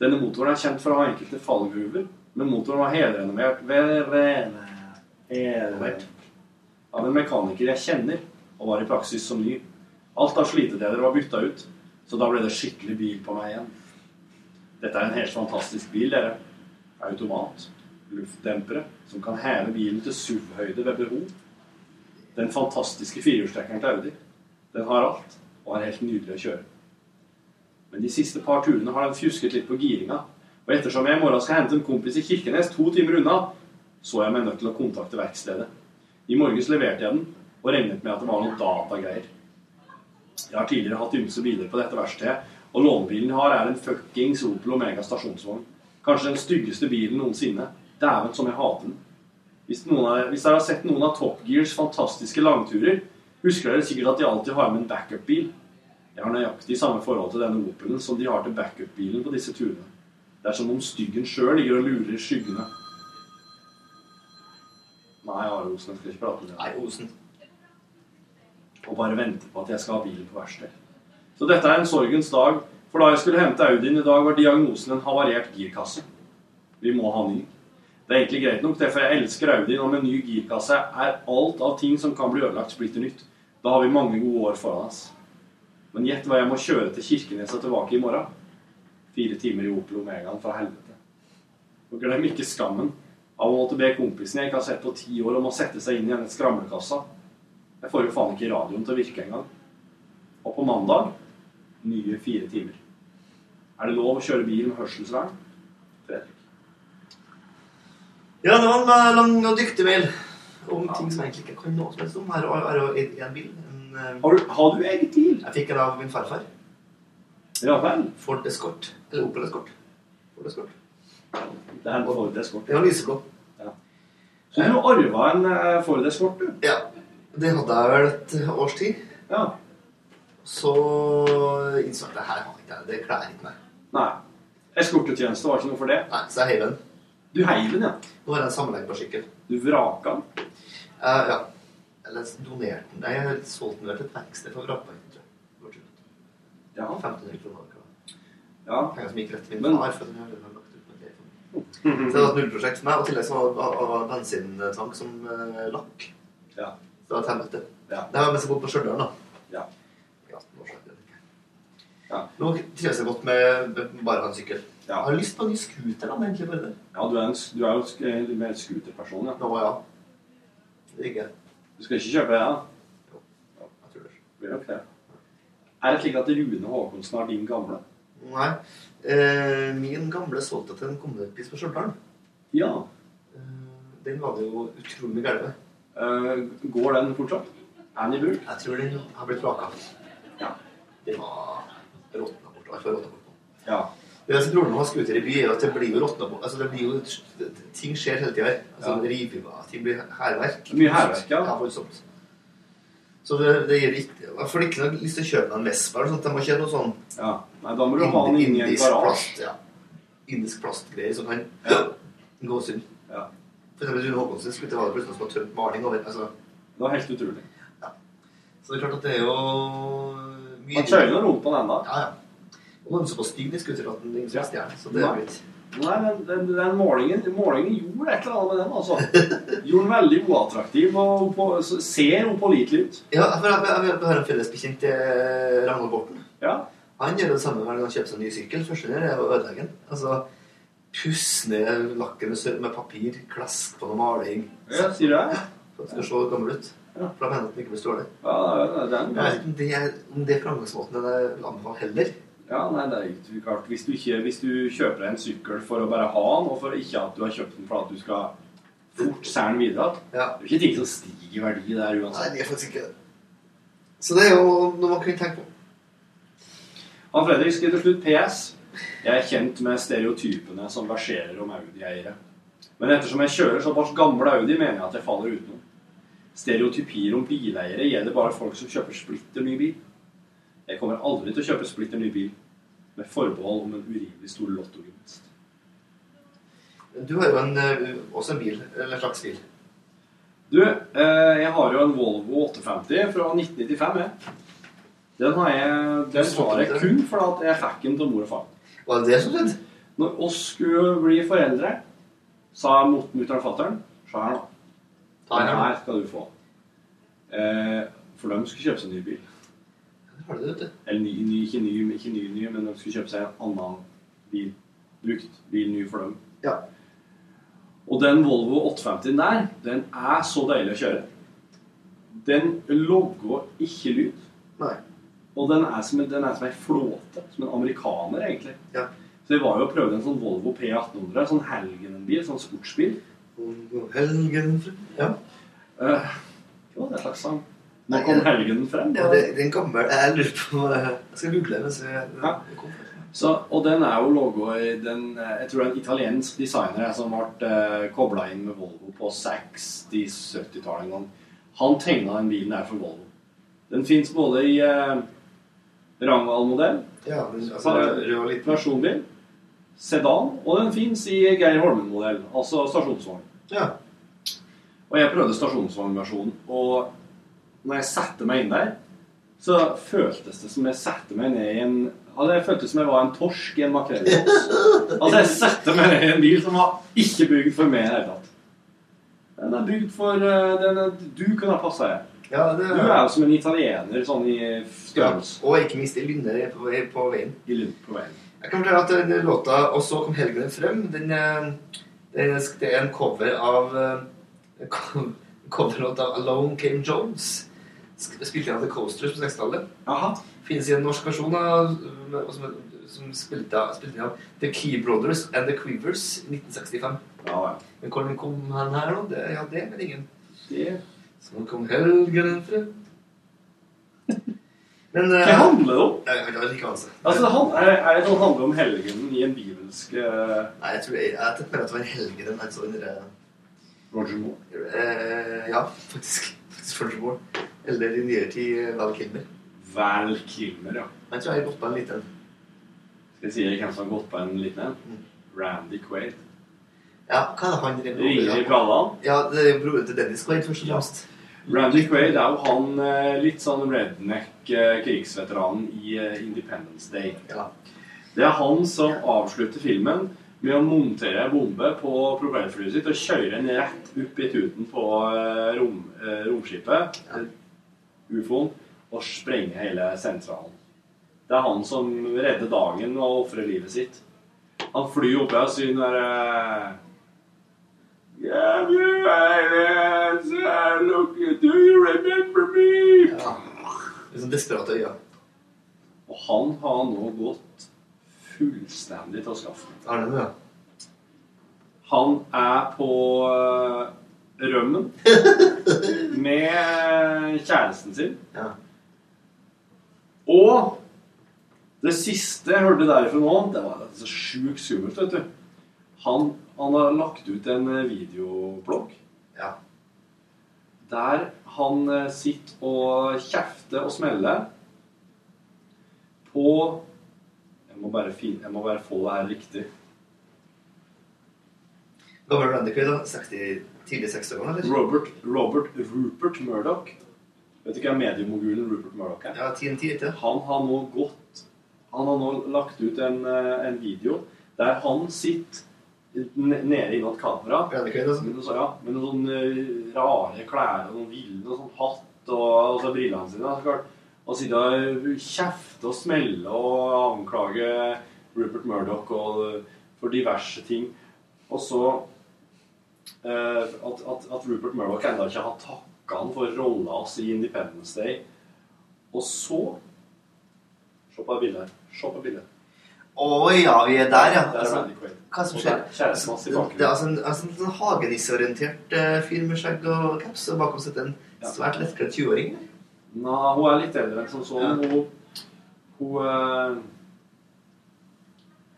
B: Denne motoren er kjent for å ha enkelte fallgruver, men motoren var helrenovert helrenovert av en mekaniker jeg kjenner, og var i praksis som ny. Alt av slitedeler var bytta ut, så da ble det skikkelig bil på meg igjen. Dette er en helt fantastisk bil, dere. Automat. Luftdempere som kan heve bilen til SUV-høyde ved behov. Den fantastiske firehjulstrekkeren til Audi. Den har alt, og er helt nydelig å kjøre. Men de siste par turene har den fjusket litt på giringa. Og ettersom jeg i morgen skal hente en kompis i Kirkenes to timer unna, så jeg meg nødt til å kontakte verkstedet. I morges leverte jeg den, og regnet med at det var noen datagreier. Jeg har tidligere hatt ymse biler på dette verkstedet, og lånebilen jeg har, er en fuckings Opel Omega stasjonsvogn. Kanskje den styggeste bilen noensinne. Dæven som jeg hater den. Hvis, av, hvis dere har sett noen av Top Gears fantastiske langturer, husker dere sikkert at de alltid har med en backup-bil. Jeg har nøyaktig samme forhold til denne Opelen som de har til backup-bilen på disse turene. Det er som om styggen sjøl ligger og lurer i skyggene. Nei, Are Osen, jeg skal ikke prate med deg.
K: Nei, Osen.
B: Og bare venter på at jeg skal ha bilen på verksted. Så dette er en sorgens dag, for da jeg skulle hente Audien i dag, var diagnosen en havarert girkasse. Vi må ha ny. Det er egentlig greit nok, det, for jeg elsker Audien, og med ny girkasse er alt av ting som kan bli ødelagt, splitter nytt. Da har vi mange gode år foran oss. Men gjett hva jeg må kjøre til Kirkenes og tilbake i morgen. Fire timer i Opel Omegaen fra helvete. Og glem ikke skammen av å måtte be kompisen jeg ikke har sett på ti år, om å sette seg inn i denne skramlekassa. Jeg får jo faen ikke radioen til å virke engang. Og på mandag nye fire timer. Er det lov å kjøre bil med hørselsvern? Fredrik.
K: Ja, det var en eh, lang og dyktig mail om ting som jeg egentlig ikke kan noe som helst om. Her er er jo en en bil. En, eh,
B: Har du, har du eget bil?
K: jeg fikk den av min farfar.
B: Ja vel.
K: Ford Escort. Eller Opel Escort. Ford Escort.
B: Det er en Ford Escort.
K: Ja, lyseblå.
B: Så du arva en eh, Ford Escort, du?
K: Ja. Det hadde jeg vel et års tid.
B: Ja.
K: Så innså jeg det her har ikke jeg. Det kler ikke meg.
B: Nei. Eskortetjeneste var ikke noe for det?
K: Nei, så jeg heiv den.
B: Du heiv den, ja?
K: Nå har jeg en sammenleggbar sykkel.
B: Du vraka den?
K: Uh, ja. Eller donerte den. Jeg solgte den vel til et verksted for tull.
B: Ja.
K: 1500 kroner.
B: Ja.
K: Penger som gikk rett til min
B: Men-
K: far. for den har lagt ut med det. Så det var et nullprosjekt for meg. Og i tillegg så var det bensintank som uh, lakk.
B: Ja.
K: Det var et helvete.
B: Ja.
K: Det var mens jeg bodde på Stjørdal, da.
B: Ja.
K: I 18 år siden.
B: Ja.
K: Nå trives jeg godt med bare å ha en sykkel.
B: Ja.
K: Jeg har lyst på en ny scooter, da, men egentlig bare det.
B: Ja, du er, en, du er jo sk- eh, mer scooterperson, ja.
K: Nå, ja. Det ikke. jeg.
B: Du skal ikke kjøpe det, ja?
K: Jeg tror det.
B: Blir nok det. Er det slik at Rune Håkonsen er din gamle?
K: Nei. Eh, min gamle solgte til en kommunepris på Stjørdal.
B: Ja.
K: Eh, den var det jo utrolig galt med.
B: Eh, går den fortsatt? Er den i bruk?
K: Jeg tror den har blitt vraka.
B: Ja.
K: Den var råtna bort. Alt råtna bort.
B: Ja.
K: Det som problemet med scooter i by, er at det blir jo råtna bort. Altså, det blir jo, ting skjer hele tida her. Altså,
B: Ja.
K: Rivinger, ting blir hærverk.
B: Mye hærverk, ja.
K: Ja, voldsomt. Så det, det gir ikke Jeg får ikke noe lyst til å kjøpe meg en Vespa eller sånt. Jeg må ikke ha noe sånn
B: Ja. Nei, da må du ha den inni en
K: indisk
B: garasje.
K: plast, ja. Indisk plastgreier som kan.
B: Ja.
K: gå eksempel Rune Håkonsen skulle det plutselig som var tømt maling over. Altså,
B: Det var helt utrolig. Ja.
K: så det er klart at det er jo mye
B: Man kjører noe rundt på den ennå.
K: Ja, ja. Og den er såpass stygg, de skuter at den som stjeler. Så det er
B: blitt
K: litt
B: Nei, men den, den målingen, målingen gjorde et eller annet med den, altså. Gjorde den veldig uattraktiv og på, ser upålitelig ut.
K: Ja, for jeg, jeg, jeg har en felles bekjent, Ragnar Ragnhild Borten.
B: Ja.
K: Han gjør det samme hver gang han kjøper seg en ny sykkel. Første gang er å ødelegge den. Altså, pusse ned lakken med, papir, klask på noe maling.
B: Ja, sier du det?
K: For at det skal se gammel ut.
B: Ja.
K: For da mener at den ikke blir stålig.
B: Ja, den,
K: Jeg vet ikke om det er, om det er framgangsmåten jeg vil anbefale heller.
B: Ja, nei, det er ikke klart. Hvis du, ikke, hvis du kjøper deg en sykkel for å bare ha den, og for ikke at du har kjøpt den for at du skal fort selge den videre,
K: Ja.
B: det er jo ikke ting som stiger i verdi der uansett.
K: Nei, det er faktisk ikke det. Så det er jo noe man kunne tenke på.
B: Han Fredrik skriver til slutt PS. Jeg er kjent med stereotypene som verserer om Audi-eiere. Men ettersom jeg kjører såpass gammel Audi, mener jeg at jeg faller utenom. Stereotypier om bileiere gjelder bare folk som kjøper splitter ny bil. Jeg kommer aldri til å kjøpe splitter ny bil, med forbehold om en urimelig stor lottogevinst.
K: Du har jo en, eh, også en bil, eller en slags bil.
B: Du, eh, jeg har jo en Volvo 850 fra 1995, jeg. Den har jeg, den har jeg kun fordi jeg fikk den til mor og far.
K: Var det det som skjedde?
B: Når oss skulle bli foreldre, sa mutter'n fatter'n Se her, nå. Den
K: her
B: skal du få. Eh, for de skulle kjøpe seg en ny bil.
K: Har du det, vet du?
B: Eller ny, ny, ikke ny, ikke ny, ny, men de skulle kjøpe seg en annen bil. Brukt bil ny for dem.
K: Ja.
B: Og den Volvo 850 der, den er så deilig å kjøre. Den logger ikke lyd.
K: Nei.
B: Og den er som en, den er som en flåte. Som en amerikaner, egentlig.
K: Ja.
B: Så vi var jo og prøvde en sånn Volvo P1800, sånn Helgenbil, sånn sportsbil.
K: Helgen Ja.
B: Uh, hva var det slags sang? Nå kom
K: det-
B: helgen frem.
K: ja det, det er en gammel Jeg lurer på Jeg skal google den. jeg
B: Ja. Så, og den er jo logo i den eh, Jeg tror det er en italiensk designer eh, som ble uh, kobla inn med Volvo på 60-70-tallet en gang. Han tegna den bilen der for Volvo. Den fins både i uh, Rangvall-modell,
K: Ja, altså,
B: personbil, sedan, og den fins i Geir Holmen-modell, altså stasjonsvogn.
K: Ja.
B: Og jeg prøvde stasjonsvognversjonen, og når jeg satte meg inn der, så føltes det som jeg satte meg ned i en Altså, jeg føltes som jeg var en torsk i en makrellboks. [LAUGHS] Altså, jeg satte meg ned i en bil som var ikke bygd for meg i det hele tatt. Den er bygd for eh, den er, Du kunne ha passa her.
K: Ja, det
B: Du er jo som en italiener sånn i
K: ja. Og ikke minst i lynner på, på veien.
B: I lund på veien.
K: Jeg kan fortelle at den låta 'Og så kom helgen frem' den, eh, den, det er en cover av eh, Coverlåt av Alone Came Jones. Spilte av The Coasters på 60-tallet.
B: Aha.
K: Finnes i en norsk versjon av, som, som spilte, spilte av The Key Brothers and The Quivers i 1965.
B: Ja, ja.
K: Men hvordan kom han her nå? Det, ja, det vet ingen.
B: Det
K: Så kom helgen frem. Men
B: Hva
K: eh,
B: handler det om?
K: Jeg vet ikke, like vanskelig.
B: Altså, det han- er, er det sånn handler om helgenen i en bibelsk uh...
K: Nei, jeg tror jeg, jeg mer at det var en helgen altså en uh,
B: Roger Moore?
K: Uh, Ja, faktisk. faktisk Roger Moore. Eller i nyere tid Val Kilmer.
B: Val Kilmer, ja.
K: Jeg tror jeg har gått på en liten
B: Skal jeg si hvem som har gått på en liten en?
K: Mm.
B: Randy Quaid.
K: Ja, hva er det han driver
B: Ringer i brallene.
K: Ja, det er broren til Dennis Quaid, først og fremst.
B: Randy Quaid er jo han eh, litt sånn redneck krigsveteranen i eh, Independence Day. Det er han som avslutter filmen med å montere en bombe på propellflyet sitt og kjøre den rett opp i tuten på eh, rom, romskipet, ja. ufoen, og sprenge hele sentralen. Det er han som redder dagen og ofrer livet sitt. Han flyr opp sier den derre Yeah, you aliens, uh, look, do you remember me?
K: Litt sånn desperate øyne.
B: Og han har nå gått fullstendig til å skaffe.
K: det ja.
B: Han er på øh, rømmen [LAUGHS] med kjæresten sin. Ja. Og det siste jeg hørte derifra nå, det var så sjukt skummelt, vet du. Han, han har lagt ut en eh, videoblogg
K: Ja.
B: der han eh, sitter og kjefter og smeller på jeg må, bare fin, jeg må bare få det her riktig.
K: Quaid, da? 60, tidlig 60-årene, eller?
B: Robert, Robert Rupert Murdoch. Vet du hva mediemogulen Rupert Murdoch er?
K: Ja, TNT, ikke
B: Han har nå gått Han har nå lagt ut en, eh, en video der han sitter nede i et kamera med noen, ja, med noen sånne rare klær og noen ville og sånn hatt og, og så brillene sine. så klart. Og sitte og kjefte og smelle og anklage Rupert Murdoch og, for diverse ting. Og så eh, at, at, at Rupert Murdoch ennå ikke har takka han for rolla hans i Independence Day. Og så Se på det bildet. Se på bildet.
K: Å ja, vi er der, ja.
B: Der er
K: Altså. Hva som skjer?
B: er kjæresten hans i
K: Det
B: bakgrunnen.
K: det er altså en, altså en sånn hagenisseorientert uh, fyr med skjegg og caps, og bakom sitter en svært lettkledd 20-åring.
B: Nei, hun er litt eldre enn som så. Hun, hun uh,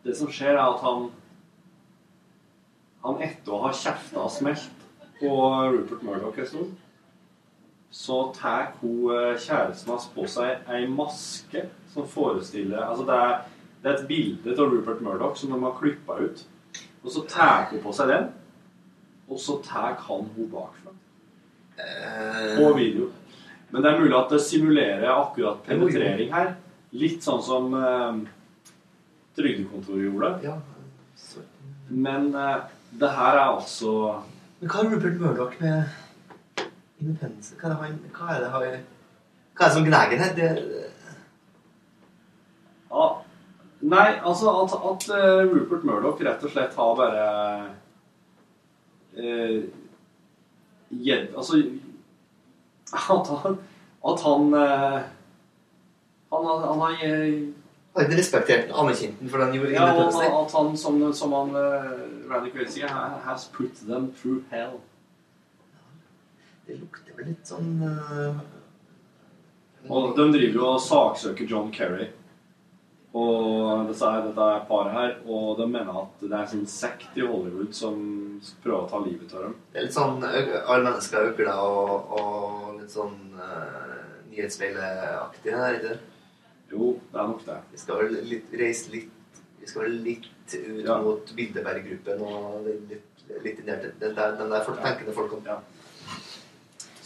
B: Det som skjer, er at han Han etter å ha kjefta og smelt på Rupert Murdoch en stund, så tar hun eh, kjæresten hans på seg ei maske som forestiller Altså, det er, det er et bilde av Rupert Murdoch som de har klippa ut. Og så tar hun på seg den, og så tar han hun bakfra. På video. Men det er mulig at det simulerer akkurat penetrering her. Litt sånn som eh, Trygdekontoret gjorde. Men eh, det her er altså
K: Men hva har Rupert Murdoch med Independence? Hva er det, han, hva er det som gnager her? Det,
B: ja, Nei, altså at, at eh, Rupert Murdoch rett og slett har bare eh, gjedd- Altså At han At han eh, Han, har- han har eh,
K: ikke respektert den, anerkjent den for det han gjorde
B: Ja, og
K: Independence
B: at han, som, som han uh, Randy Quaid sier, ha- has put them through hell.
K: Det lukter vel litt sånn uh,
B: Og de driver jo og saksøker John Kerry. Og er, dette er paret her, og de mener at det er en sånn sekt i Hollywood som prøver å ta livet av dem.
K: Det er litt sånn alle mennesker er ugler og, og litt sånn uh, nyhetsspeileaktig her, ikke det?
B: Jo, det er nok det.
K: Vi skal vel litt, reise litt Vi skal vel litt ut
B: Ja.
K: mot Bilderberg-gruppen og litt, litt inn der, den der, den der folk, tenkende folkene.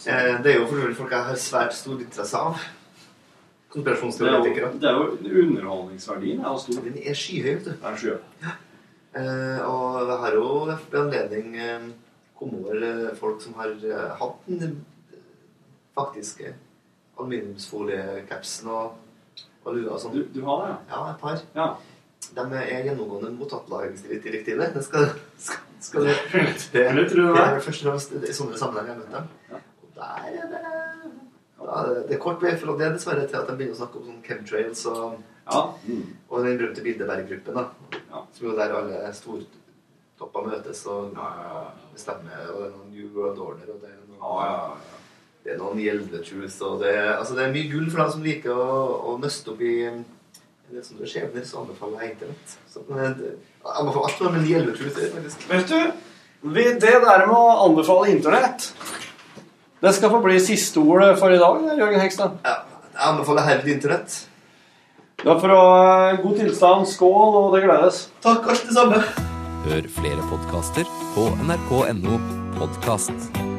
K: Eh, det er jo for øvrig folk jeg har svært stor interesse av.
B: Er
K: Konspirasjonsteoretikere.
B: det er jo underholdningsverdien er jo stor.
K: Den er skyhøy, vet du.
B: Er skyhøy.
K: Eh, og det har jo ved anledning eh, kommet over eh, folk som har eh, hatt den eh, faktiske aluminiumsfoliekapsen og, og lua og sånn.
B: Du, du har det,
K: Ja, Ja, et par.
B: Ja.
K: De er gjennomgående mot datalagringsdirektivet. Det skal, skal, skal det, [LAUGHS]
B: Det det, det er.
K: først og fremst i sånne sammenhenger jeg har møtt dem. Og der er det ja, det er kort vei fra det dessverre til at de begynner å snakke om sånn chemtrails og, og den berømte Bilderberg-gruppen. da Som jo der alle stortopper møtes og bestemmer. Og det er noen New World Order og det er noen, Det er noen Gjeldre Truth og det, altså det er mye gull for dem som liker å, å nøste opp i det som det skjebner, så anbefaler jeg internett. Så, men, jeg anbefaler alt med Gjeldre Truth. faktisk.
B: Vet du, det der med å anbefale internett Det skal få bli siste ordet for i dag, Jørgen Hegstad.
K: Ja, jeg anbefaler herved internett.
B: Ja, for å ha god tilstand. Skål, og det gledes.
K: Takk, alt det samme.
L: Hør flere podkaster på nrk.no podkast.